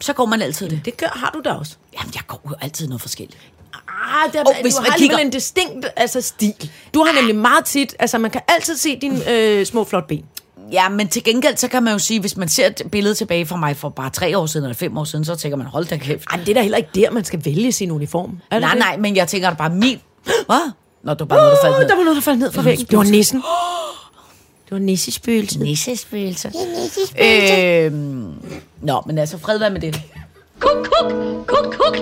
så går man altid det. Det gør, har du da også. Jamen, jeg går jo altid noget forskelligt. Ah, der, oh, hvis du har kigger- alligevel en distinkt altså, stil. Du har nemlig meget tit, altså man kan altid se dine øh, små flotte ben. Ja, men til gengæld, så kan man jo sige, hvis man ser et billede tilbage fra mig for bare tre år siden eller fem år siden, så tænker man, hold da kæft. Ej, det er da heller ikke der, man skal vælge sin uniform. Er det Nej, det? nej, men jeg tænker da bare min... Hvad? Nå, det var bare noget, der faldt ned. der var noget, der faldt ned fra væggen. Det var nissen. Det var nissespøgelset. Nissespøgelser. Øhm, nå, men altså, fred være med det. Kuk, kuk, kuk, kuk.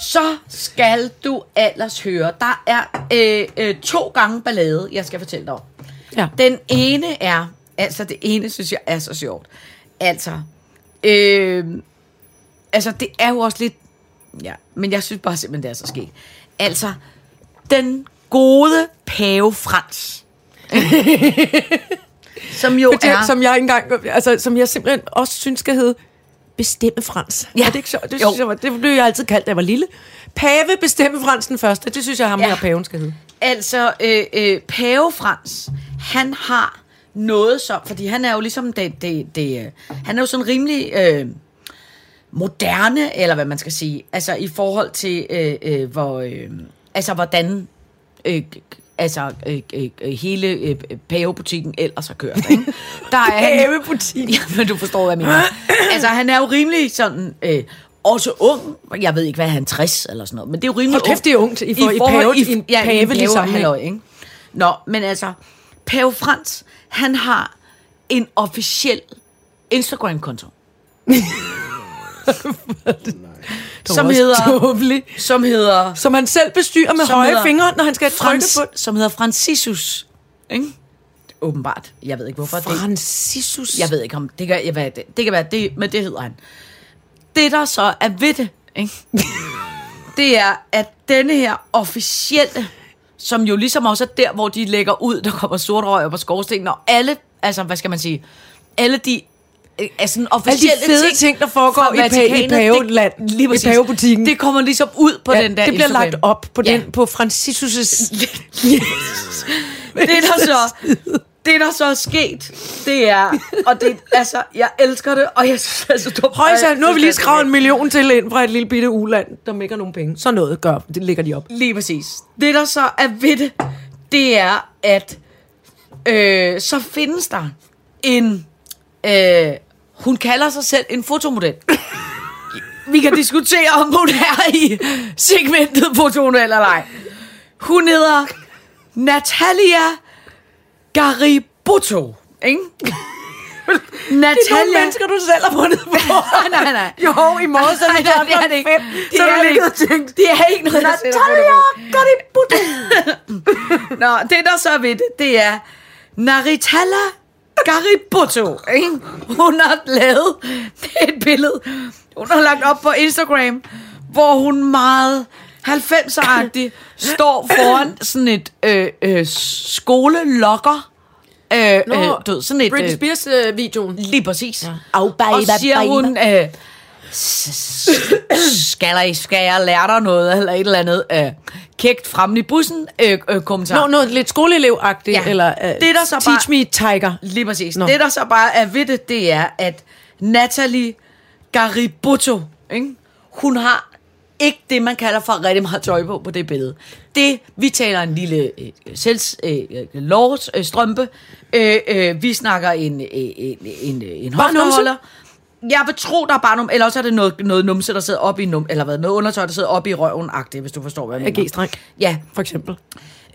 Så skal du ellers høre, der er øh, øh, to gange ballade, jeg skal fortælle dig om. Ja. Den ene er, altså det ene synes jeg er så sjovt. Altså, øh, altså det er jo også lidt, ja, men jeg synes bare simpelthen, det er så sket. Altså, den gode pave Frans, som jo Det, er... som jeg engang, altså, som jeg simpelthen også synes skal hedde bestemme Frans. Ja. Er det ikke sjovt? Det, Jo. synes jeg, var- det blev jeg altid kaldt, da jeg var lille. Pave bestemme Frans den første. Det synes jeg, ham Ja. her paven skal hedde. Altså, øh, øh, Pave Frans, han har noget som, fordi han er jo ligesom det, det, det øh, han er jo sådan rimelig øh, moderne, eller hvad man skal sige, altså i forhold til, øh, øh, hvor, øh, altså hvordan, øh, altså øh, øh, hele øh, pavebutikken ellers har kørt, ikke? Der er Pavebutikken? Ja, men du forstår, hvad jeg mener. altså, han er jo rimelig sådan, øh, også ung. Jeg ved ikke, hvad er han 60 eller sådan noget, men det er jo rimelig Hold kæft, det er ungt i for- i forhold- pave- i ja, i pavelig sammenhæng. pavehalløj, ikke? Nå, men altså, Pave Frans, han har en officiel Instagram-konto. som hedder, som hedder, Som han selv bestyrer med høje hedder fingre, når han skal trykke på som hedder Francisus. Ikke? Åbenbart. Jeg ved ikke, hvorfor. Det, Francisus. jeg ved ikke, om det kan, jeg ved, det, det kan være, det, men det hedder han. Det, der så er ved det, ikke? det er, at denne her officielle, som jo ligesom også er der, hvor de lægger ud, der kommer sort røg op på skorstenen, og alle, altså, hvad skal man sige, alle de øh, er sådan Alle de officielle fede ting, der foregår i, pa- i paveland, lige i præcis, pavebutikken. det kommer ligesom ud på ja, den der det bliver Instagram. lagt op på, Ja. den, på Francisus' det der så det der så er sket, det er, og det, altså, jeg elsker det, og jeg synes, altså, du Højsal, nu har vi lige skrevet en million til ind fra et lille bitte uland, der mækker nogle penge. Så noget gør, det lægger de op. Lige præcis. Det, der så er ved det, det er, at øh, så findes der en... Øh, hun kalder sig selv en fotomodel. Vi kan diskutere, om hun er i segmentet fotomodel eller ej. Hun hedder Natalia Garibotto. Ikke? Natalia... Det er nogle mennesker, du selv har fundet på. nej, nej, nej. Jo, i morgen, så er det Nej, det er det ikke. Det Så er det ikke. tænkt, Det er ikke noget, Natalia på. Nå, det der så er ved det, det er Naritala Garibotto. Ikke? Hun har lavet det et billede, hun har lagt op på Instagram, hvor hun meget 90'er-agtigt står foran sådan et øh, øh, skolelokker. Øh, Nå, øh, du ved, sådan et... Britney øh, Spears-videoen. Lige præcis. Ja. Au, Og siger hun, øh, skal, jeg, skal jeg lære dig noget, eller et eller andet øh, kægt frem i bussen, øh, øh, kommentar. Nå, noget lidt skoleelev-agtigt, Ja. eller uh, Det er der så Teach bare- me, tiger. Lige præcis. Nå. Det, der så bare er ved det, det er, at Natalie Garibotto, ikke? hun har ikke det, man kalder for rigtig meget tøj på på det billede. Det, vi taler en lille øh, selvs, øh, lårs, øh, strømpe, øh, øh, vi snakker en, øh, en, en, en Bare numse? hofteholder. Jeg vil tro, der er bare nogle, eller også er det noget, noget numse, der sidder op i num, eller hvad, noget undertøj, der sidder op i røven agtigt hvis du forstår, hvad jeg mener. G-streng, Ja, for eksempel.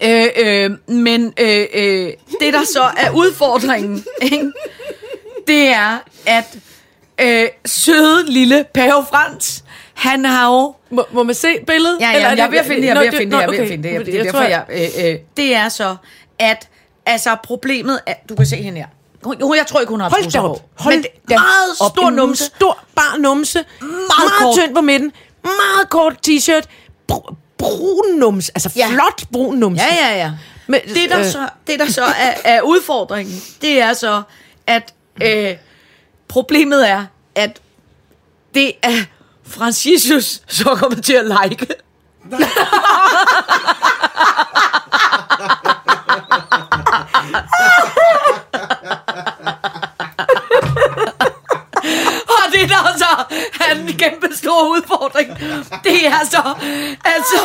Øh, øh, men øh, øh, det, der så er udfordringen, ikke? det er, at øh, søde lille Pave Frans, han har jo... Må, må man se billedet? Ja, Eller ja, er jeg er ved at finde det, jeg er ved at finde det, jeg er ved at finde det. Det er derfor, jeg... Øh, øh, det er så, at altså problemet er... Du kan se hende her. Hun, jeg tror ikke, hun har Hold da trusser op. på. Hold Men da meget op. stor En numse. Stor, bar numse. Meget, meget kort. tynd på midten. Meget kort t-shirt. Br- brun numse. Altså Ja. flot brun numse. Ja, ja, ja. Men, det, der øh, så, det, der så er, er udfordringen, det er så, at øh, problemet er, at det er Franciscus så kommet til at like det store udfordring, det er så, altså,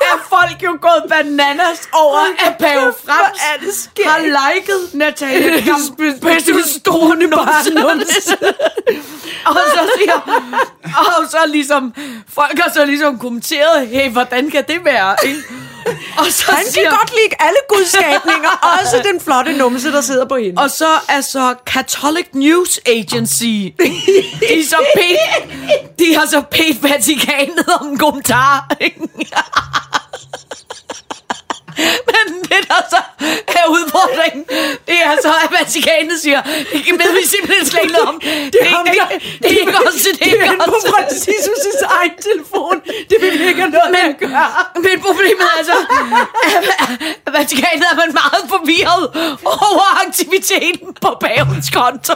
er folk jo gået bananas over, at Pave Frans er det skægt. har liket Campbell store numse. og så siger, og så ligesom, folk har så ligesom kommenteret, hey, hvordan kan det være, ikke? Og så Han kan godt lide alle gudskabninger, også den flotte numse, der sidder på hende. Og så altså Catholic News Agency. De, er så bedt, de har så bedt Vatikanet om en kommentar. Men det der så er udfordringen, det er så, at Vatikanet siger, det ved vi simpelthen slet ikke om. Det er ham, ikke, der- det er ikke også, det er det ikke på også. Franciscus' egen telefon. Det vil vi ikke have noget med at gøre. Men problemet er altså, at at Vatikanet er man meget forvirret over aktiviteten på pavens konto.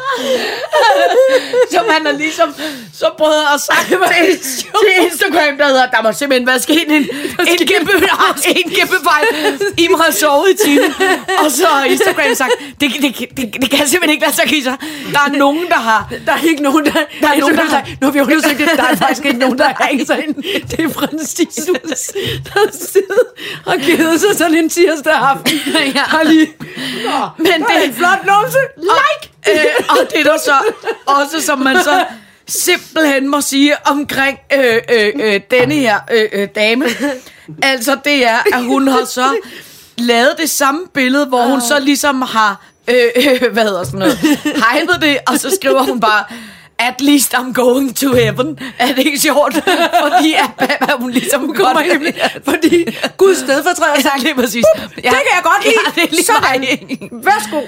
Så man har ligesom så prøvet at sagt til, til Instagram, der hedder, der må simpelthen være sket en, en kæmpe, en kæmpe fejl. I må have sovet i timen. Og så har Instagram sagt, det, det, det, det kan simpelthen ikke sig give sig. Der er nogen, der har... Der er ikke nogen, der... Der er nogen, der har Nu har vi undersøgt det. Der er faktisk ikke nogen, der har hængt sig ind. Det er Franciscus, der sidder og givet sig sådan en tirsdag aften. Ja. Har lige... Men Det er en flot numse. Like! Øh, og det er der så også, som man så simpelthen må sige omkring øh, øh, øh, denne her øh, øh, dame. Altså, det er, at hun har så lavet det samme billede, hvor hun så ligesom har, øh, øh, hvad hedder sådan noget, hypet det, og så skriver hun bare, at least I'm going to heaven. Er det ikke sjovt? Fordi at, at hun ligesom kommer hjem, fordi Guds stedfortræder Ja, sagt, lige præcis. det kan jeg godt lide. Ja, det er lige Sådan. mig. Værsgo.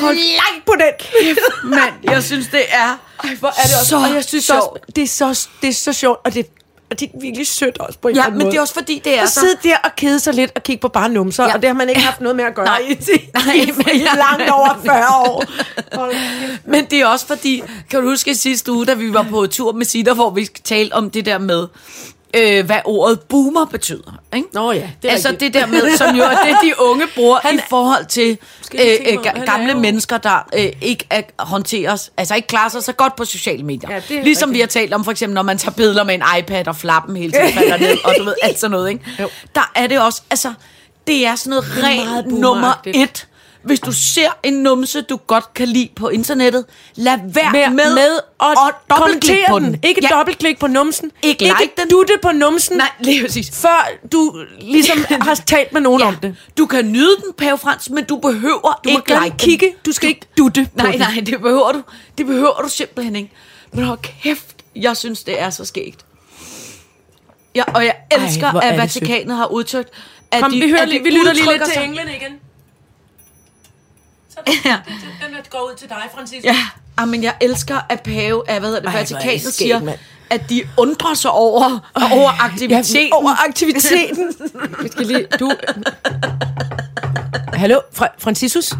Hold like på den. Men jeg synes, det er Ej, hvor er det også, så og jeg synes sjovt. det er så, det er så sjovt, og det, og det er virkelig sødt også på en Ja, men måde. det er også fordi, det er at så... sidde der og kede sig lidt og kigge på bare numser, ja. Og det har man ikke haft noget med at gøre Nej. i, i, Nej, i, men- i langt over 40 år. Men det er også fordi, kan du huske sidste uge, da vi var på tur med Sida, hvor vi talte om det der med, øh, hvad ordet boomer betyder. Ikke? Nå ja, det er altså rigtigt. det der med, som jo er det, de unge bruger Han- i forhold til øh, øh, gamle er jo- mennesker, der øh, ikke er, håndteres, altså ikke klarer sig så godt på sociale medier. Ja, ligesom rigtigt. vi har talt om, for eksempel, når man tager billeder med en iPad og flappen hele tiden falder ned, og du ved, alt sådan noget. Ikke? Jo. Der er det også, altså, det er sådan noget regel nummer et. Hvis du ser en numse, du godt kan lide på internettet, lad være med, med, med at at kommentere på den. den. Ikke Ja. dobbeltklik på numsen. Ikke like ikke den. dutte på numsen, Nej, lige præcis. før du ligesom har talt med nogen om det. Du kan nyde den, Pave Frans, men du behøver Du ikke like kigge, den. du skal ikke dutte på Nej, nej, det behøver du. Det behøver du simpelthen ikke. Men hold kæft, jeg synes, det er så skægt. Ja, og jeg elsker, Ej, at. Vatikanet har udtrykt, at Kom, de, vi, hører at de vi lytter lige lidt til englen igen. Så Ja. den går ud til dig, Francisco. Ja, ah, men jeg elsker, at Pave, at, hvad hedder det, er Vatikanet siger, mand. at de undrer sig over, over aktiviteten. Ja, over aktiviteten. Vi skal lige, du... Hallo, Fra- Franciscus?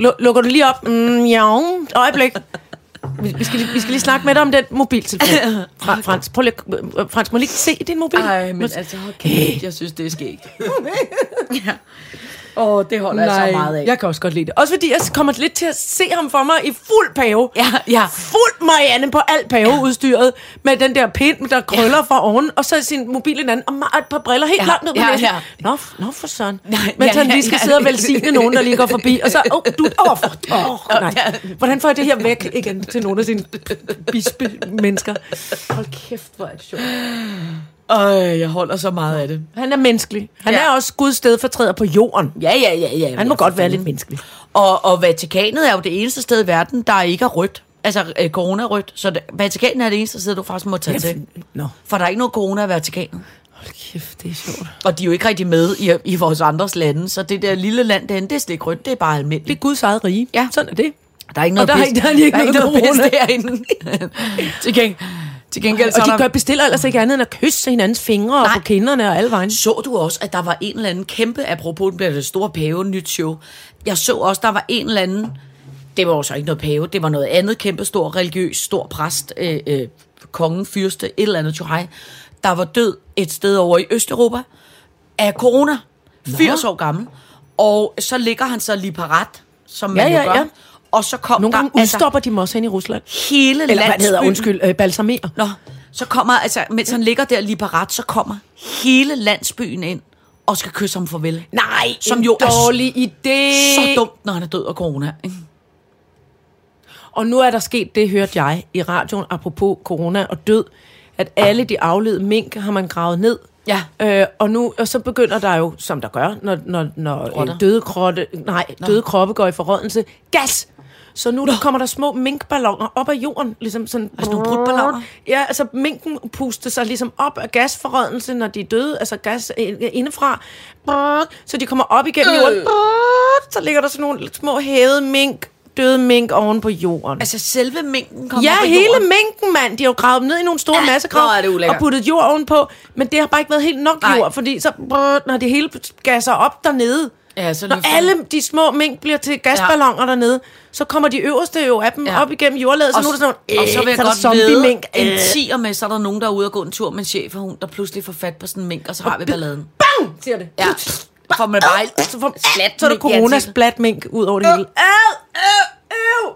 Lu- lukker du lige op? Mm, ja, øjeblik. Vi, vi, skal lige, vi skal lige snakke med dig om den mobiltelefon. Fra, Frans, prøv lige, Frans, må lige se din mobil? Ej, men altså, kæft, jeg synes, det er skægt. ja. Åh, oh, det holder jeg så meget af. jeg kan også godt lide det. Også fordi jeg kommer lidt til at se ham for mig i fuld pave. Ja, ja. Fuld Marianne på alt paveudstyret. Med den der pind, der krøller fra oven. Og så sin mobil i den anden. Og et par briller helt Ja, langt ned på ja, næsen. ja. Nå, nå for sådan. Nej, Men ja, han ja, lige skal ja. sidde og velsigne nogen, der lige går forbi. Og så, åh, oh, du, åh, oh, for, oh, nej. Hvordan får jeg det her væk igen til nogle af sine bispe mennesker? Hold kæft, hvor er det sjovt. Øh, jeg holder så meget af det. Han er menneskelig. Han Ja. er også Guds stedfortræder på jorden. Ja, ja, ja, ja. Han må godt være lidt menneskelig. Og, og Vatikanet er jo det eneste sted i verden, der ikke er rødt. Altså øh, corona-rødt. Så det, Vatikanet er det eneste sted, du faktisk må tage til. Nå, For der er ikke noget corona i Vatikanet. hold kæft, det er sjovt. Og de er jo ikke rigtig med i, i vores andres lande. Så det der lille land derinde, det er slet ikke rødt. Det er bare Det almindeligt. er Guds eget rige. Ja. Sådan er det. Der er ikke Og noget der er pis. der er ikke der er noget noget pis derinde. til, gengæld, til gengæld så Og de der- gør bestiller ellers ikke andet end at kysse hinandens fingre og Nej. på kinderne og alle vejen. Så du også, at der var en eller anden kæmpe, apropos det bliver det store pave nyt show. Jeg så også, der var en eller anden, det var jo så ikke noget pave, det var noget andet kæmpe stor religiøs, stor præst, øh, øh, kongen, fyrste, et eller andet tjohej, der var død et sted over i Østeuropa af corona, 80 år gammel. Og så ligger han så lige parat, som man Ja, jo ja, gør. ja. Og så kom Nogle der gange udstopper de dem også hen i Rusland. hele Eller hvad det hedder, landsbyen- undskyld, øh, balsamer. Nå, så kommer, altså, mens han ligger der lige parat, så kommer hele landsbyen ind og skal kysse ham farvel. Nej, Som en jo er dårlig idé. Så dumt, når han er død af corona. ikke? Og nu er der sket, det hørte jeg i radioen, apropos corona og død, at alle de afledte mink har man gravet ned. Ja. Øh, og nu og så begynder der jo, som der gør, når, når, når Rotter. døde, krotte, nej, døde kroppe går i forrådnelse, gas! Så nu der kommer der små minkballoner op af jorden, ligesom sådan... Altså nogle brudballoner? Ja, altså minken puster sig ligesom op af gasforrådnelse, når de er døde, altså gas indefra. Så de kommer op igennem Øh. jorden. Så ligger der sådan nogle små hævede mink, døde mink oven på jorden. Altså selve mængden kommer Ja, på hele jorden. mængden, mand. De har jo gravet dem ned i nogle store Ja, massegrav og puttet jord ovenpå. Men det har bare ikke været helt nok Nej. jord, fordi så, brrr, når det hele gasser op dernede, Ja, så når alle de små mink bliver til gasballoner ja. dernede, så kommer de øverste jo af dem Ja. op igennem jordlaget, så Og, nu er der sådan nogle, og så vil jeg der godt vide, zombie-mink. en tiger med, så er der nogen, der er ude og gå en tur med en chefhund, der pludselig får fat på sådan en mink, og så har vi balladen. Bang, siger det. Ja, får man bare Så, får, splat så er der mink corona-splat mink ud over det hele. Ad, øh, øh.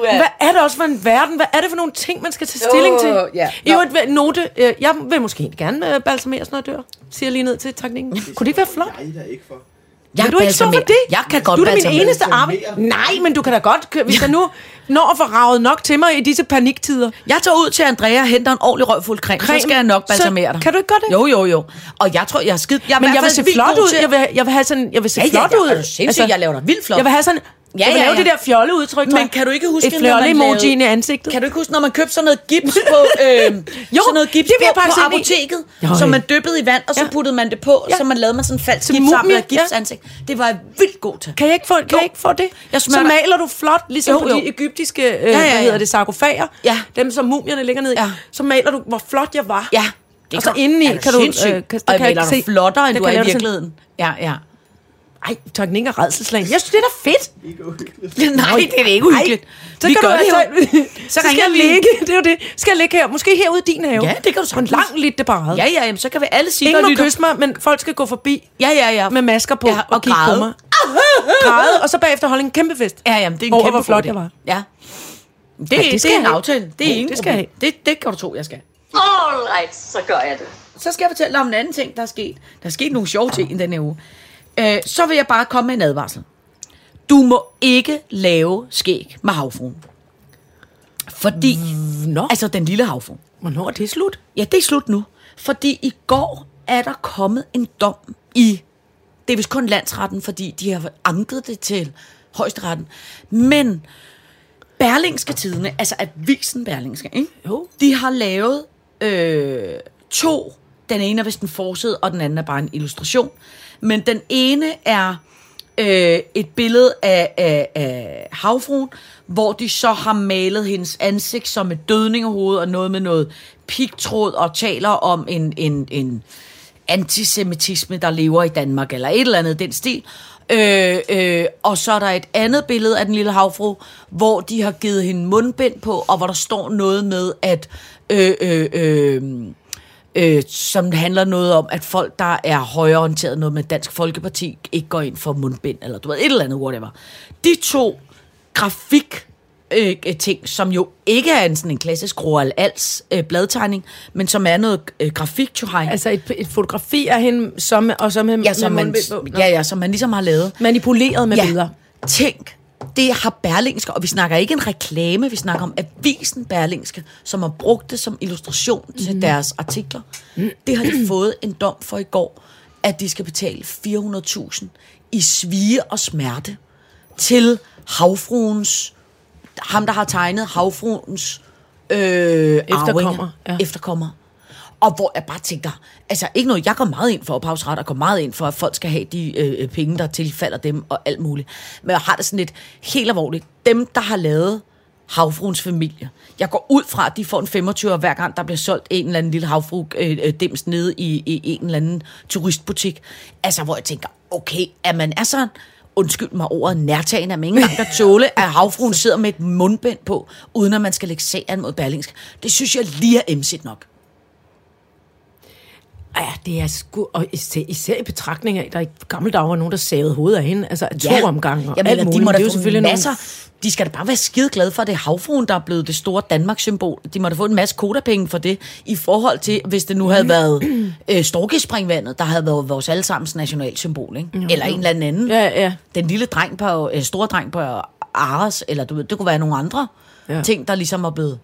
Hvad er det også for en verden? Hvad er det for nogle ting, man skal tage stilling Åh, til? ja. I øvrigt, note, øh, jeg vil måske egentlig gerne øh, balsameres, når jeg dør. Siger jeg lige ned til teknikken. Kunne det ikke være flot? Nej, der er ikke for. Jeg Vil du ikke stå for det? Jeg kan godt Du er min balsamere. eneste arbejde. Nej, men du kan da godt, hvis der nu når at få ravet nok til mig i disse paniktider. Jeg tager ud til Andrea og henter en ordentlig røvfuld creme, Creme. så skal jeg nok Så balsamere dig. kan du ikke gøre det? Jo, jo, jo. Og jeg tror, jeg er skid. Jeg Men jeg vil se flot ud. Jeg vil, jeg vil have sådan, jeg vil se Ja, ja, flot ja, ud. Altså, er du sindssyg? Jeg laver dig vildt flot. Jeg vil have sådan, Ja, ja, lave ja. det der fjolleudtryk. Men kan du ikke huske, Et når man fjolle-emojien i ansigtet? Kan du ikke huske, når man købte sådan noget gips på, øh, jo, sådan noget gips det på, på apoteket, Jo, som ja. man dyppede i vand, og så Ja. puttede man det på, Ja. så man lavede man sådan en falsk gips mumie, med ja. gipsansigt. Det var jeg vildt god til. Kan jeg ikke få, kan Jo. jeg ikke få det? Jeg så maler du flot, ligesom Jo, på jo. de egyptiske, øh, ja, hvad ja. hedder det, sarkofager. Ja. Dem, som mumierne ligger ned i. Ja. Så maler du, hvor flot jeg var. Ja. Det Og så kan- indeni kan du, øh, kan- der og jeg kan maler dig flottere, end du kan er i virkeligheden. Ja, ja. Ej, teknik er redselsslag. Jeg synes, det er da fedt. Nej, det er da ikke uhyggeligt. Så Vi kan gør du det jo. altså, så, Så skal ringer jeg vi. ligge, det er jo det. Skal jeg ligge her, måske herude i din have. Ja, det kan du På en lang litte parade. Ja, ja, jamen, så kan vi alle sige, Ingen der må kysse mig, men folk skal gå forbi Ja, ja, ja. med masker på Ja, og, og kigge på græde. mig. Græde, og så bagefter holde en kæmpe fest. Ja, jamen, det er en Over, kæmpe hvor flot jeg var. Ja. Det, Ja, det det, skal det er jeg en aftale. Det er ingen det skal jeg. Det, det kan du tro, jeg skal. All right, så gør jeg det. Så skal jeg fortælle dig om en anden ting, der er sket. Der er sket nogle sjove ting i denne uge. Øh, så vil jeg bare komme med en advarsel. Du må ikke lave skæg med havfruen. Fordi, Nå, altså den lille havfrue. hvornår er det slut? Ja, det er slut nu. Fordi i går er der kommet en dom i, det er vist kun landsretten, fordi de har anket det til højesteretten. Men Berlingske Tidene, altså avisen Berlingske, ikke? Jo. de har lavet øh, to. Den ene er vist en forside, og den anden er bare en illustration. Men den ene er øh, et billede af, af, af havfruen, hvor de så har malet hendes ansigt som et dødningehoved og noget med noget pigtråd og taler om en, en, en antisemitisme, der lever i Danmark, eller et eller andet den stil. Øh, øh, og så er der et andet billede af den lille havfru, hvor de har givet hende mundbind på, og hvor der står noget med, at øh, øh, øh, øh, som handler noget om, at folk, der er højreorienteret, noget med Dansk Folkeparti, ikke går ind for mundbind, eller du ved, et eller andet, whatever. De to grafik øh, ting, som jo ikke er en sådan en klassisk Roald Als øh, bladtegning, men som er noget øh, grafik, Tjuhaj. Altså et, et fotografi af hende, som, og så med, ja, som med man, mundbind på. Ja, ja, som man ligesom har lavet. Manipuleret med ja, billeder. tænk, det har Berlingske, og vi snakker ikke en reklame, vi snakker om avisen Berlingske, som har brugt det som illustration mm. til deres artikler. Det har de fået en dom for i går, at de skal betale 400.000 i svige og smerte til havfruens, ham der har tegnet havfruens øh, Efterkommer, arvinger, ja. efterkommer. Og hvor jeg bare tænker, altså ikke noget, jeg går meget ind for ophavsret, og går meget ind for, at folk skal have de øh, øh, penge, der tilfalder dem, og alt muligt. Men jeg har det sådan lidt helt alvorligt. Dem, der har lavet havfruens familie. Jeg går ud fra, at de får en 25 hver gang, der bliver solgt en eller anden lille havfru øh, øh, dims nede i, i en eller anden turistbutik. Altså, hvor jeg tænker, okay, at man er sådan, undskyld mig ordet, nærtagende, at man ikke kan tåle, at havfruen sidder med et mundbind på, uden at man skal lægge sagen mod Berlingsk. Det synes jeg lige er emsigt nok. Ja, det er sgu, og især, især i betragtning af, at der i gamle dage var nogen, der savede hovedet af hende, altså to ja. omgange og Jamen, alt de muligt. må Men da det er jo selvfølgelig masser. Nogle, De skal da bare være skide glade for, at det er havfruen, der er blevet det store Danmarks symbol. De må da få en masse kodapenge for det, i forhold til, hvis det nu havde været øh, Storkespringvandet, der havde været vores allesammens nationalsymbol, ikke? Eller en eller anden. ja, ja. Den lille dreng på, øh, store dreng på Ares, eller du ved, det kunne være nogle andre ja. ting, der ligesom er blevet...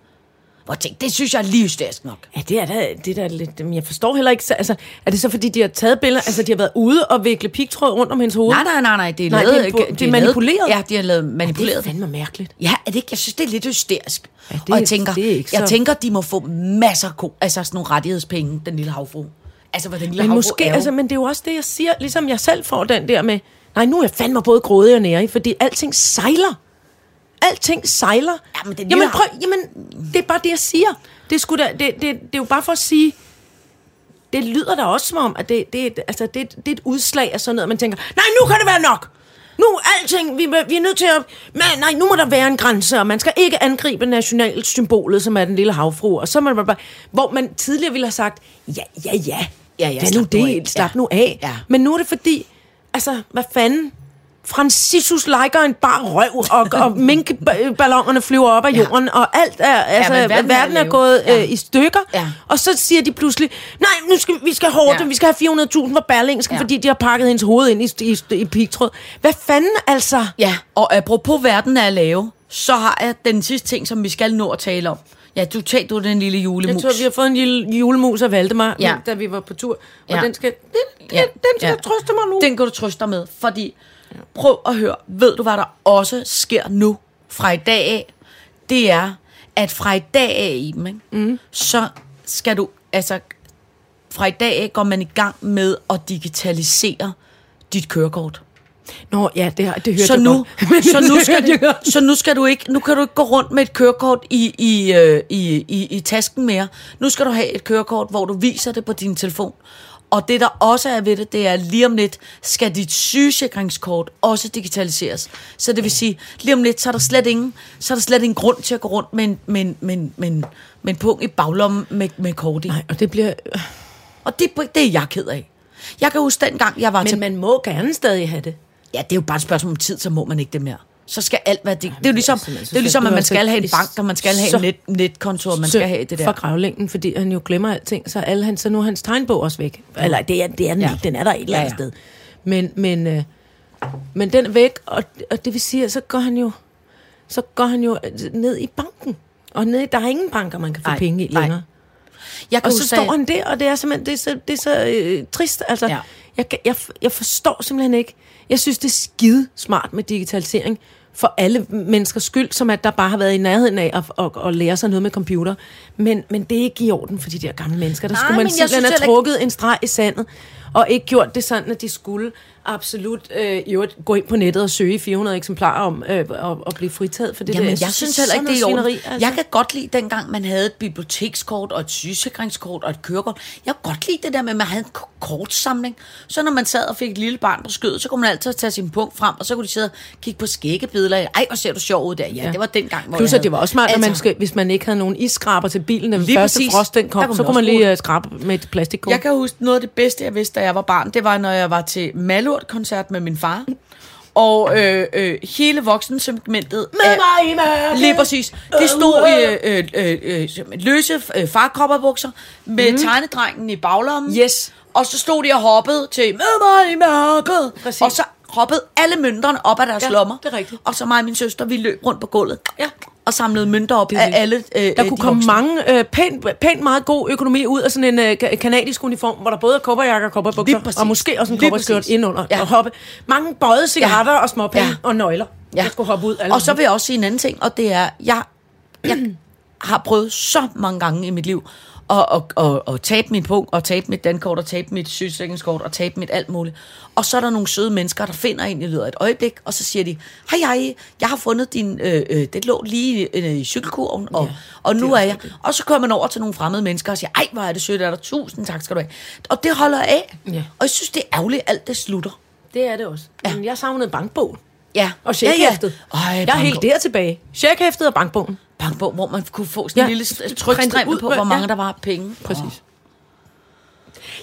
Hvor jeg tænkte, det synes jeg er lige hysterisk nok. Ja, det er da, det er da lidt... Men jeg forstår heller ikke... så- Altså, er det så, fordi de har taget billeder... Altså, de har været ude og vikle pigtråd rundt om hendes hoved? Nej, nej, nej, nej, det er, Nej, lavet, det er det er lavet- manipuleret? Ja, de har lavet Ja, det er manipuleret. fandme mærkeligt. Ja, er det ikke? Jeg synes, det er lidt hysterisk. Ja, det og er- jeg tænker, det er ikke jeg så- tænker, de må få masser af ko- altså sådan nogle rettighedspenge, den lille havfru. Altså, hvad den lille Men havfru måske, er jo- altså, men det er jo også det, jeg siger, ligesom jeg selv får den der med, nej, nu er jeg fandme både grådig og nærig, fordi alting sejler. Alting sejler. Jamen, den jamen, lille- prøv, jamen, det er bare det, jeg siger. Det sgu da, det, det, det er jo bare for at sige, det lyder da også som om, at det, det, er et- altså, det, det er et udslag af sådan noget, man tænker, nej, nu kan det være nok. Nu alting, vi, vi er nødt til at, men, nej, nu må der være en grænse, og man skal ikke angribe nationalsymbolet, som er den lille havfru, og så man bare, hvor man tidligere ville have sagt, ja, ja, ja, Ja, ja, det er nu det, slap Ja. nu af. Ja. Men nu er det fordi, altså, hvad fanden, Franciscus liker en bar røv, og, og minkballongerne flyver op af Ja. jorden, og alt er, altså, ja, verden verden, er er gået Ja. øh, i stykker, Ja. og så siger de pludselig, nej, nu skal vi skal hårdt, Ja. vi skal have 400.000 for Berlingske, Ja. fordi de har pakket hendes hoved ind i, i, i pigtråd. Hvad fanden altså? Ja, og apropos verden er lave, så har jeg den sidste ting, som vi skal nå at tale om. Ja, du tager du den lille julemus. Jeg tror, vi har fået en lille julemus af Valdemar, Ja. ja. da vi var på tur, og Ja. den skal, den, den, Ja, den skal ja. trøste mig nu. Den kan du trøste dig med, fordi prøv at høre, ved du hvad der også sker nu fra i dag af? Det er, at fra i dag af, Iben, ikke? Mm. så skal du, altså fra i dag af går man i gang med at digitalisere dit kørekort. Nå, ja, det, har- det hørte Så jeg nu, godt. så, nu skal du, så nu skal du ikke, nu kan du ikke gå rundt med et kørekort i, i, øh, i, i, i tasken mere. Nu skal du have et kørekort, hvor du viser det på din telefon. Og det, der også er ved det, det er, at lige om lidt skal dit sygesikringskort også digitaliseres. Så det vil sige, lige om lidt, så er der slet ingen, så er der slet ingen grund til at gå rundt med en, med en, med en, med en, med en punkt i baglommen med, med kort i. Nej, og det bliver... Og det, det er jeg ked af. Jeg kan huske dengang, jeg var til Men man må gerne stadig have det. Ja, det er jo bare et spørgsmål om tid, så må man ikke det mere. Så skal alt være det. Det er jo ligesom, det er jo ligesom at man skal have en bank, og man skal have en net, netkonto, og man skal have det For der. gravlængden, fordi han jo glemmer alting, så, alle hans, så nu er hans tegnbog også væk. Eller det er, det er den Ja. ikke, den er der et eller andet Ja, ja, sted. Men, men, øh, men den er væk, og, og det vil sige, at så går han jo, så går han jo øh, ned i banken. Og ned, der er ingen banker, man kan få Nej, penge i nej. længere. Jeg kan Og så står han der, og det er simpelthen det er så, det er så øh, trist. Altså, Ja. jeg, jeg, jeg forstår simpelthen ikke. Jeg synes, det er skide smart med digitalisering for alle menneskers skyld, som at der bare har været i nærheden af at, at, at lære sig noget med computer. Men, men det er ikke i orden for de der gamle mennesker. Der Nej, skulle man simpelthen have heller ikke- trukket en streg i sandet, og ikke gjort det sådan, at de skulle absolut øh, øvrigt gå ind på nettet og søge 400 eksemplarer om øh, og, og blive fritaget for det Jamen, der. jeg synes heller ikke, det er. Svineri, altså. Jeg kan godt lide, dengang man havde et bibliotekskort og et sygesikringskort og et kørekort. Jeg kan godt lide det der med, at man havde en kortsamling. Så når man sad og fik et lille barn på skødet, så kunne man altid tage sin punkt frem, og så kunne de sidde og kigge på skæggebilleder. Ej, hvor ser du sjov ud der. Ja, det var dengang, hvor Plus, jeg at det var også smart, havde- at man Altså, skal, hvis man ikke havde nogen isskraber til bilen, når den første præcis. frost den kom, kunne så kunne man lige uh, skrabe med et plastikkort. Jeg kan huske noget af det bedste, jeg vidste, da jeg var barn. Det var, når jeg var til Malurt-koncert med min far. Og øh, øh, hele voksensegmentet... Med af- mig i mørket. Lige præcis. De stod i øh, øh, øh, øh, løse øh, farkopperbukser med mm. tegnedrengen i baglommen. Yes. Og så stod de og hoppede til med mig i mørket. Præcis. Og så hoppede alle mønterne op af deres Ja, lommer. det er rigtigt. Og så mig og min søster, vi løb rundt på gulvet. Ja. Og samlede mønter op af alle øh, Der øh, kunne de komme voksne. mange øh, pænt, pænt meget god økonomi ud af sådan en øh, ka- kanadisk uniform, hvor der både er kobberjakker og præcis. og måske også en præcis. indenunder Ja. og hoppe. Mange bøjede cigaretter Ja. og småpenge Ja. og nøgler, der skulle hoppe ud. Alle Og så vil jeg også sige en anden ting, og det er, jeg, jeg har prøvet så mange gange i mit liv at, at, at, at tabe min punkt, og tabe mit dankort, og tabe mit sygesikringskort, og tabe mit alt muligt. Og så er der nogle søde mennesker, der finder en i løbet af et øjeblik, og så siger de, hej hej, jeg har fundet din, øh, øh, det lå lige øh, i cykelkurven, og, Ja, og nu det er er jeg. Og så kommer man over til nogle fremmede mennesker og siger, ej, hvor er det sødt af dig, tusind tak skal du have. Og det holder jeg af. Ja. Og jeg synes, det er ærgerligt, alt det slutter. Det er det også. Ja. Men jeg savnede bankbogen. Ja. Og checkhæftet. Ja, ja. Ej, jeg er helt der tilbage. Checkhæftet og bankbogen. Bankbog, hvor man kunne få sådan en Ja, lille printet trykstræmme ud på, hvor mange ja. der var penge. Præcis. Åh.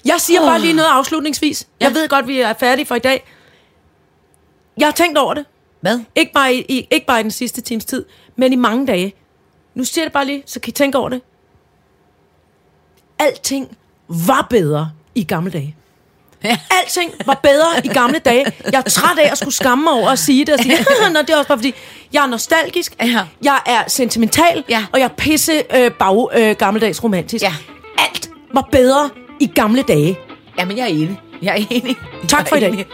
Jeg siger bare lige noget afslutningsvis. Ja. Jeg ved godt, vi er færdige for i dag. Jeg har tænkt over det. Hvad? Ikke bare i, i, ikke bare i den sidste times tid, men i mange dage. Nu siger jeg det bare lige, så kan I tænke over det. Alting var bedre i gamle dage. Ja. Alting var bedre i gamle dage. Jeg er træt af at skulle skamme mig over at sige det. Og sige, Nå, det er også bare fordi, jeg er nostalgisk, Ja. jeg er sentimental, Ja. og jeg er pisse øh, bag, øh, gammeldags romantisk. Ja. Alt var bedre i gamle dage. Jamen, jeg er enig. Jeg er enig. Tak for i Jeg dag.